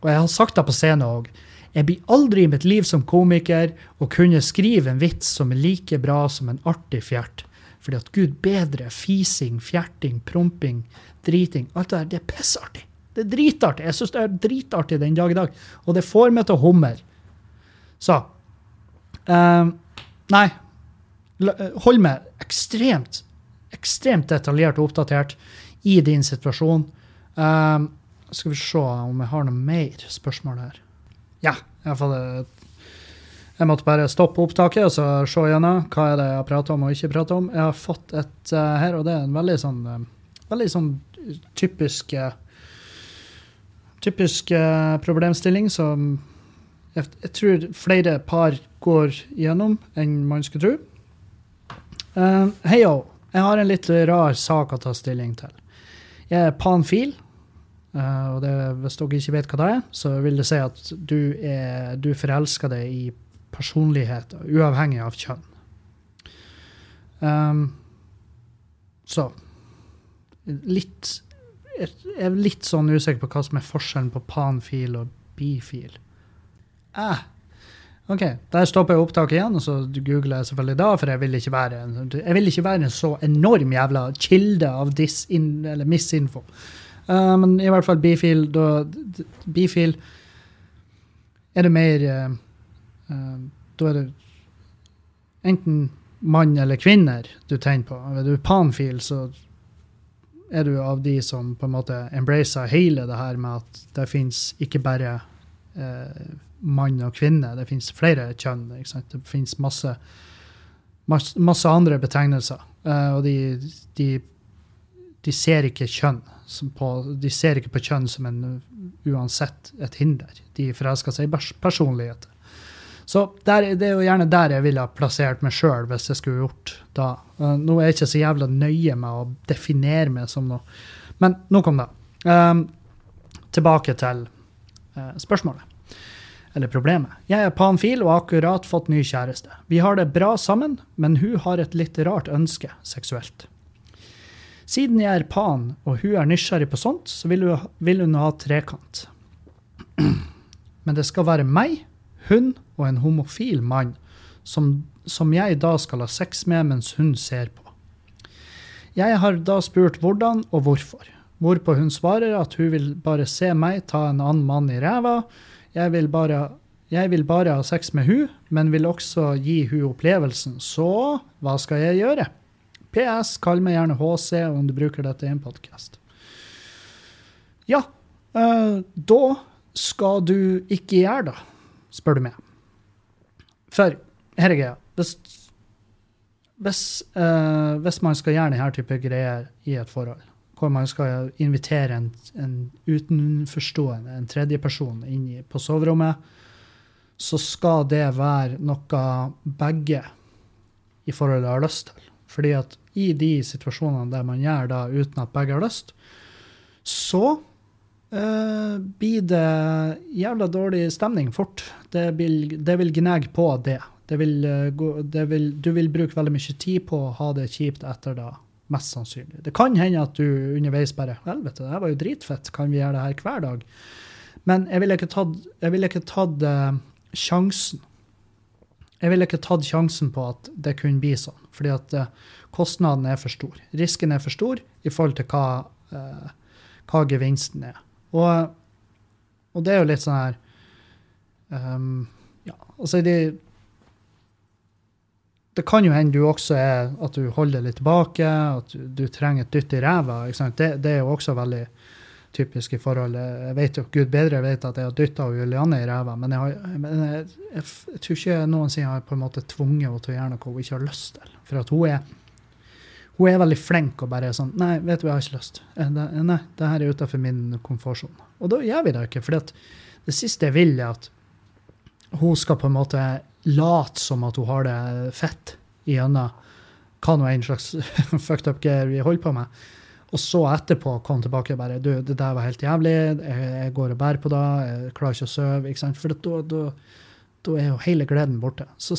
Og jeg har sagt det på scenen òg. Jeg blir aldri i mitt liv som komiker å kunne skrive en vits som er like bra som en artig fjert. Fordi at gud bedre, fising, fjerting, promping, driting Alt det der, det er pissartig. Det er dritartig. Jeg syns det er dritartig den dag i dag. Og det får meg til å humre. Så um, Nei. Hold meg ekstremt ekstremt detaljert og oppdatert i din situasjon. Um, skal vi se om jeg har noe mer spørsmål her. Ja, iallfall Jeg måtte bare stoppe opptaket og så se gjennom hva er det jeg har prata om og ikke prata om. Jeg har fått et uh, her, og det er en veldig sånn, uh, veldig sånn typisk uh, typisk problemstilling som jeg, jeg, tror flere par går gjennom enn man skulle tro. Uh, Hei, jeg har en litt rar sak å ta stilling til. Jeg er panfil, eh, og det, hvis dere ikke vet hva det er, så vil det si at du, er, du forelsker deg i personlighet, uavhengig av kjønn. Um, så litt Jeg er litt sånn usikker på hva som er forskjellen på panfil og bifil. Eh, OK, der stopper jeg opptaket igjen, og så googler jeg selvfølgelig da, for jeg vil ikke være jeg vil ikke være en så enorm jævla kilde av disin, eller misinfo. Uh, men i hvert fall bifil, da Bifil er det mer uh, Da er det enten mann eller kvinner du tenker på. Er du panfil, så er du av de som på en måte embracer hele det her med at det fins ikke bare mann og kvinne. Det fins flere kjønn. Det fins masse, masse, masse, andre betegnelser. Uh, og de, de, de, ser ikke kjønn på, de ser ikke på kjønn som en uansett et hinder. De forelsker seg i personligheter. Så der, det er jo gjerne der jeg ville ha plassert meg sjøl hvis jeg skulle gjort da. Uh, nå er jeg ikke så jævla nøye med å definere meg som noe. Men nok om det. Um, tilbake til uh, spørsmålet. Eller problemet. Jeg er panfil og har akkurat fått ny kjæreste. Vi har det bra sammen, men hun har et litt rart ønske seksuelt. Siden jeg er pan, og hun er nysgjerrig på sånt, så vil hun, vil hun ha trekant. Men det skal være meg, hun og en homofil mann som, som jeg da skal ha sex med mens hun ser på. Jeg har da spurt hvordan og hvorfor, hvorpå hun svarer at hun vil bare se meg ta en annen mann i ræva. Jeg vil bare, jeg vil bare ha sex med hun, men vil også gi hun opplevelsen. Så hva skal jeg gjøre? PS, kall meg gjerne HC om du bruker dette i en podkast. Ja, eh, da skal du ikke gjøre det, spør du meg. For her er greia. Hvis, hvis, eh, hvis man skal gjøre denne type greier i et forhold, hvor man skal invitere en, en utenforstående, en tredjeperson, inn i, på soverommet, så skal det være noe begge i forholdet har lyst til. Fordi at i de situasjonene der man gjør det uten at begge har lyst, så øh, blir det jævla dårlig stemning fort. Det vil, det vil gnage på det. Det vil, eh, det vil, du vil bruke veldig mye tid på å ha det kjipt etter da, mest sannsynlig. Det kan hende at du underveis bare Helvete, det her var jo dritfett, kan vi gjøre det her hver dag? Men jeg ville ikke tatt, vil tatt eh, sjansen. Jeg ville ikke tatt sjansen på at det kunne bli sånn, fordi at uh, kostnaden er for stor. Risken er for stor i forhold til hva, uh, hva gevinsten er. Og, og det er jo litt sånn her um, Ja, altså det det kan jo hende du også er at du holder deg litt tilbake, at du, du trenger et dytt i ræva. Det, det, er jo også veldig typisk i forhold. Jeg vet jo, Gud bedre vet at jeg har dytta Julianne i ræva, men, jeg, har, men jeg, jeg, jeg, tror ikke noensinne har på en måte tvunget henne til å gjøre noe hun ikke har lyst til. For at hun er, hun er veldig flink og bare sånn Nei, vet du, jeg har ikke lyst. Nei, det her er utenfor min komfortsone. Og da gjør vi det ikke. For det siste jeg vil, er at hun skal på en måte late som at hun har det fett igjennom hva nå en slags fucked up greier vi holder på med. Og så etterpå komme tilbake og bare du, det der var helt jævlig, jeg, jeg går og bærer på det, jeg klarer ikke å sove. ikke sant? For da, da, da er jo hele gleden borte. Så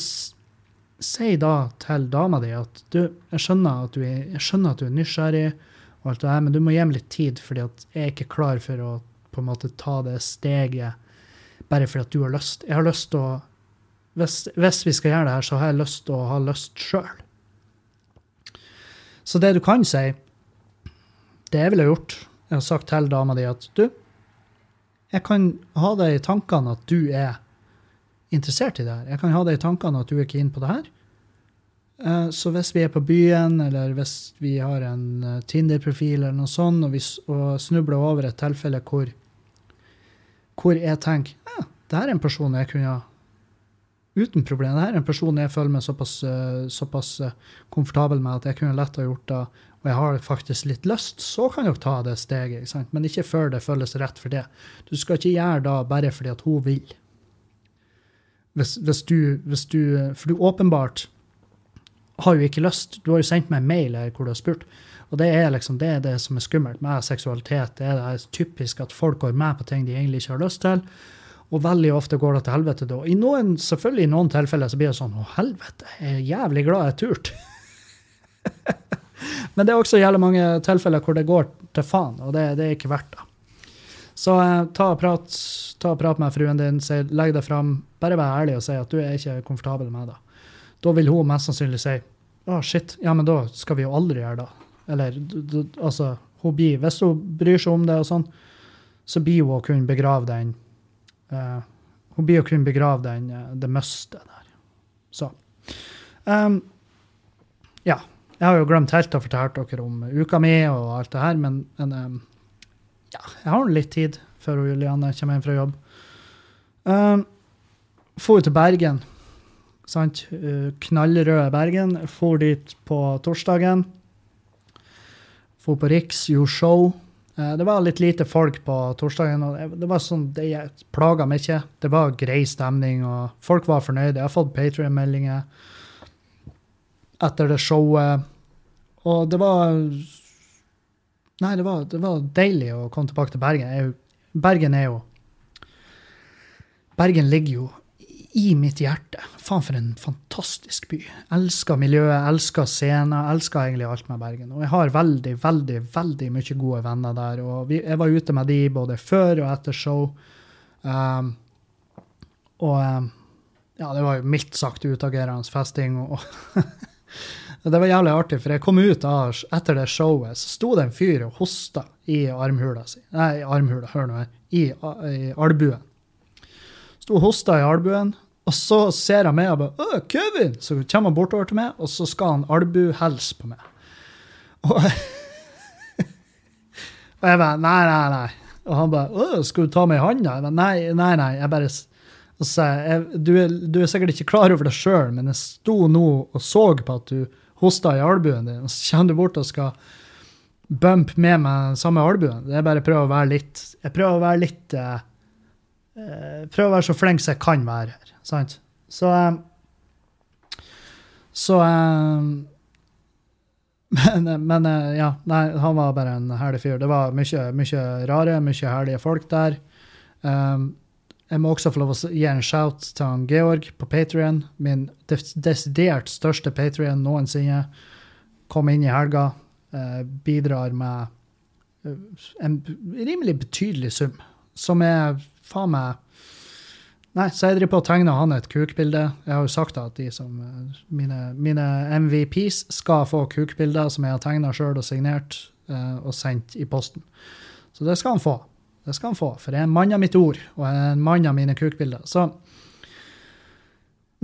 si da til dama di at du, jeg skjønner at du er, jeg skjønner at du er nysgjerrig, og alt det her, men du må gi meg litt tid, fordi at jeg er ikke klar for å på en måte ta det steget bare fordi at du har lyst. Jeg har lyst til å hvis, hvis, vi skal gjøre det her, så har jeg lyst til å ha lyst sjøl. Så det du kan si, det jeg ville gjort Jeg har sagt til dama di at du, jeg kan ha det i tankene at du er interessert i det her. Jeg kan ha det i tankene at du er keen på det her. Eh, så hvis vi er på byen, eller hvis vi har en eh, Tinder-profil eller noe sånt, og vi og snubler over et tilfelle hvor, hvor jeg tenker ja, det her er en person jeg kunne ha uten problem. Dette er en person jeg føler meg såpass, eh, såpass eh, komfortabel med at jeg kunne lett ha gjort det, og jeg har faktisk litt lyst, så kan dere ta det steget. Ikke? Men ikke før det føles rett for det. Du skal ikke gjøre det bare fordi at hun vil. Hvis, hvis, du, hvis du, For du åpenbart har jo ikke lyst. Du har jo sendt meg en mail hvor du har spurt. Og det er liksom det, er det som er skummelt med seksualitet. Det er det typisk at folk går med på ting de egentlig ikke har lyst til. Og veldig ofte går det til helvete da. I noen, selvfølgelig i noen tilfeller så blir det sånn Å, helvete, jeg er jævlig glad jeg turte. Men det er også jævlig mange tilfeller hvor det går til faen, og det, det er ikke verdt det. Så eh, ta, og prat, ta og prat med fruen din, si, legg deg fram. Bare vær ærlig og si at du er ikke komfortabel med det. Da vil hun mest sannsynlig si å, shit, ja, men da skal vi jo aldri gjøre det. Eller altså, hun blir, hvis hun bryr seg om det og sånn, så blir hun å kunne begrave den Uh, hun blir jo kun begravd den, uh, det møstet der. Så. Um, ja. Jeg har jo glemt helt å fortelle dere om uka mi og alt det her, men, men um, ja, jeg har litt tid før Juliane kommer hjem fra jobb. Um, for til Bergen. Sant? Uh, knallrøde Bergen. For dit på torsdagen. For på Riks, gjorde show. Eh, det var litt lite folk på torsdagen. og Det var sånn, det plaga meg ikke. Det var grei stemning, og folk var fornøyde. Jeg har fått Patrion-meldinger etter det showet. Og det var Nei, det var, det var, deilig å komme tilbake til Bergen. Bergen er jo Bergen ligger jo i mitt hjerte. Faen, for en fantastisk by. Elsker miljøet, elsker scener, elsker egentlig alt med Bergen. Og jeg har veldig, veldig, veldig mye gode venner der. Og vi, jeg var ute med de både før og etter show. Um, og um, ja, det var jo mildt sagt utagerende festing. Og det var jævlig artig, for jeg kom ut av, etter det showet, så sto det en fyr og hosta i armhula si. Nei, armhula, hør nå her. I, i albuen. Sto og hosta i albuen, og så ser han meg og bare 'Å, Kevin!' Så kommer han bortover til meg, og så skal han albuhelse på meg. Og, og jeg bare 'Nei, nei, nei'. Og han bare 'Å, skal du ta meg i handa?' Jeg bare 'Nei, nei, nei'. Jeg bare og så jeg, du, er, du er sikkert ikke klar over det sjøl, men jeg sto nå og så på at du hosta i albuen din, og så kommer du bort og skal bump med meg samme albuen. Er bare å prøve å være litt Jeg prøver å være litt uh, Prøver å være så flink som jeg kan være her. Sant? Så um, Så um, Men, men ja, nei, han var bare en herlig fyr. Det var mye, mye rare, mye herlige folk der. Jeg må også få lov å gi en shout til han Georg på Patrion, min desidert største Patrion noensinne. Kom inn i helga, bidrar med en rimelig betydelig sum, som er faen meg Nei, så jeg driver på å tegne han et kukbilde. Jeg har jo sagt at de som eh, mine, mine MVPs skal få kukbilder som jeg har tegna sjøl og signert uh, og sendt i posten. Så det skal han få. Det skal han få, for jeg er en mann av mitt ord, og en mann av mine kukbilder. Så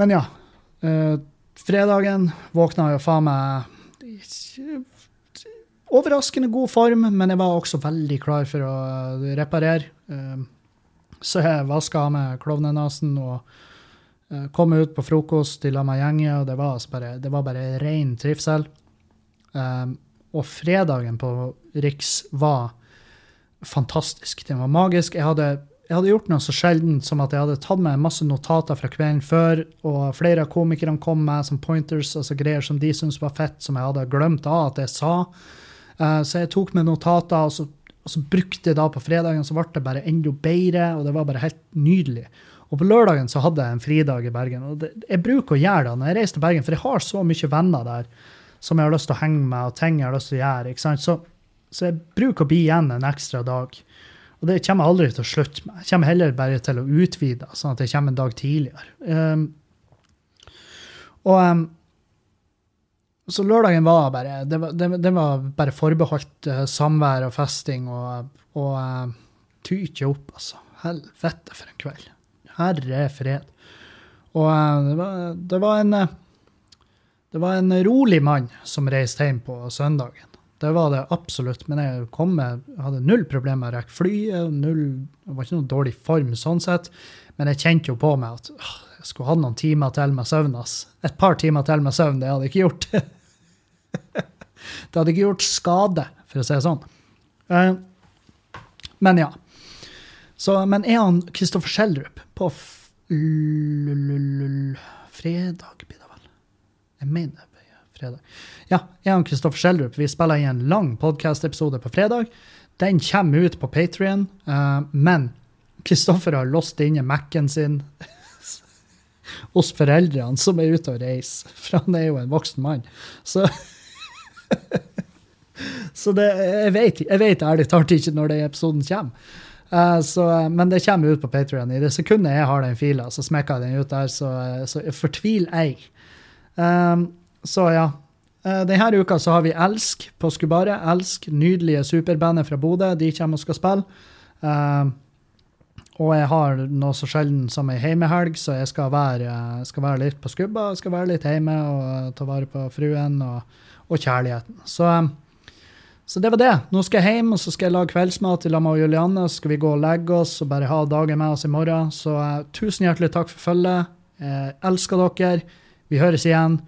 Men ja. Uh, fredagen våkna jo faen meg overraskende god form, men jeg var også veldig klar for å reparere. Uh, så jeg vaska av meg klovnenesen og uh, kom ut på frokost lag med gjengen, og det var, altså bare, det var bare ren trivsel. Um, og fredagen på Riks var fantastisk. Den var magisk. Jeg hadde, jeg hadde gjort noe så sjeldent som at jeg hadde tatt med masse notater fra kvelden før, og flere av komikerne kom med som pointers, altså greier som de syntes var fett, som jeg hadde glemt av at jeg sa. Uh, så jeg tok med notater, og så og så brukte jeg da på fredagen, så ble det bare enda bedre, og det var bare helt nydelig. Og på lørdagen så hadde jeg en fridag i Bergen. Og det, jeg bruker å gjøre det når jeg reiser til Bergen, for jeg har så mye venner der som jeg har lyst til å henge med, og ting jeg har lyst til å gjøre. ikke sant? Så, så jeg bruker å bli igjen en ekstra dag. Og det kommer jeg aldri til å slutte med. Jeg kommer heller bare til å utvide, sånn at jeg kommer en dag tidligere. Um, og um, så lørdagen var bare det var, det, det var bare forbeholdt uh, samvær og festing og, og uh, tyte opp, altså. Helvete for en kveld. Herre fred. Og uh, det, var, det, var, en Det var en rolig mann som reiste hjem på søndagen. Det var det absolutt. Men jeg kom med, hadde null problemer med å rekke flyet. Null, det var ikke noe dårlig form sånn sett. Men jeg kjente jo på meg at jeg skulle hatt noen timer til med søvn. Et par timer til med søvn, det hadde jeg ikke gjort. det hadde ikke gjort skade, for å si det sånn. Uh, men ja. Så, men er han Kristoffer Schjelderup på fredag, blir det vel? Jeg mener det blir fredag. Ja, er han Kristoffer Schjelderup. Vi spiller i en lang podkast-episode på fredag. Den kommer ut på Patrion, uh, men Kristoffer har låst inne Mac-en sin hos foreldrene som er ute og reiser, for han er jo en voksen mann. Så Så det, jeg, vet, jeg ærlig talt ikke når den episoden kommer. Uh, så, men det kommer ut på Patrion. I det sekundet jeg har den fila, så smekker jeg den ut der. Så, så fortvil ei. Um, så ja. Uh, denne uka så har vi Elsk på Skubare. Elsk, nydelige superbandet fra Bodø. De kommer og skal spille. Uh, og jeg har noe så sjelden som ei heimehelg, så jeg skal være, skal være, litt på skubba. Skal være litt hjemme og ta vare på fruen og, og kjærligheten. Så, så, det var det. Nå skal jeg hjem og så skal jeg lage kveldsmat i lag med Julianne. Så skal vi gå og legge oss og bare ha dagen med oss i morgen. Så uh, tusen hjertelig takk for følget. Jeg elsker dere. Vi høres igjen.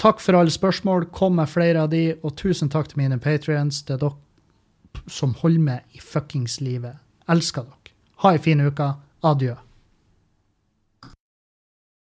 Takk for alle spørsmål. Kom med flere av de. Og tusen takk til mine patrients. Det er dere som holder med i fuckings livet. Elsker dere. Ha ei en fin uke. Adjø.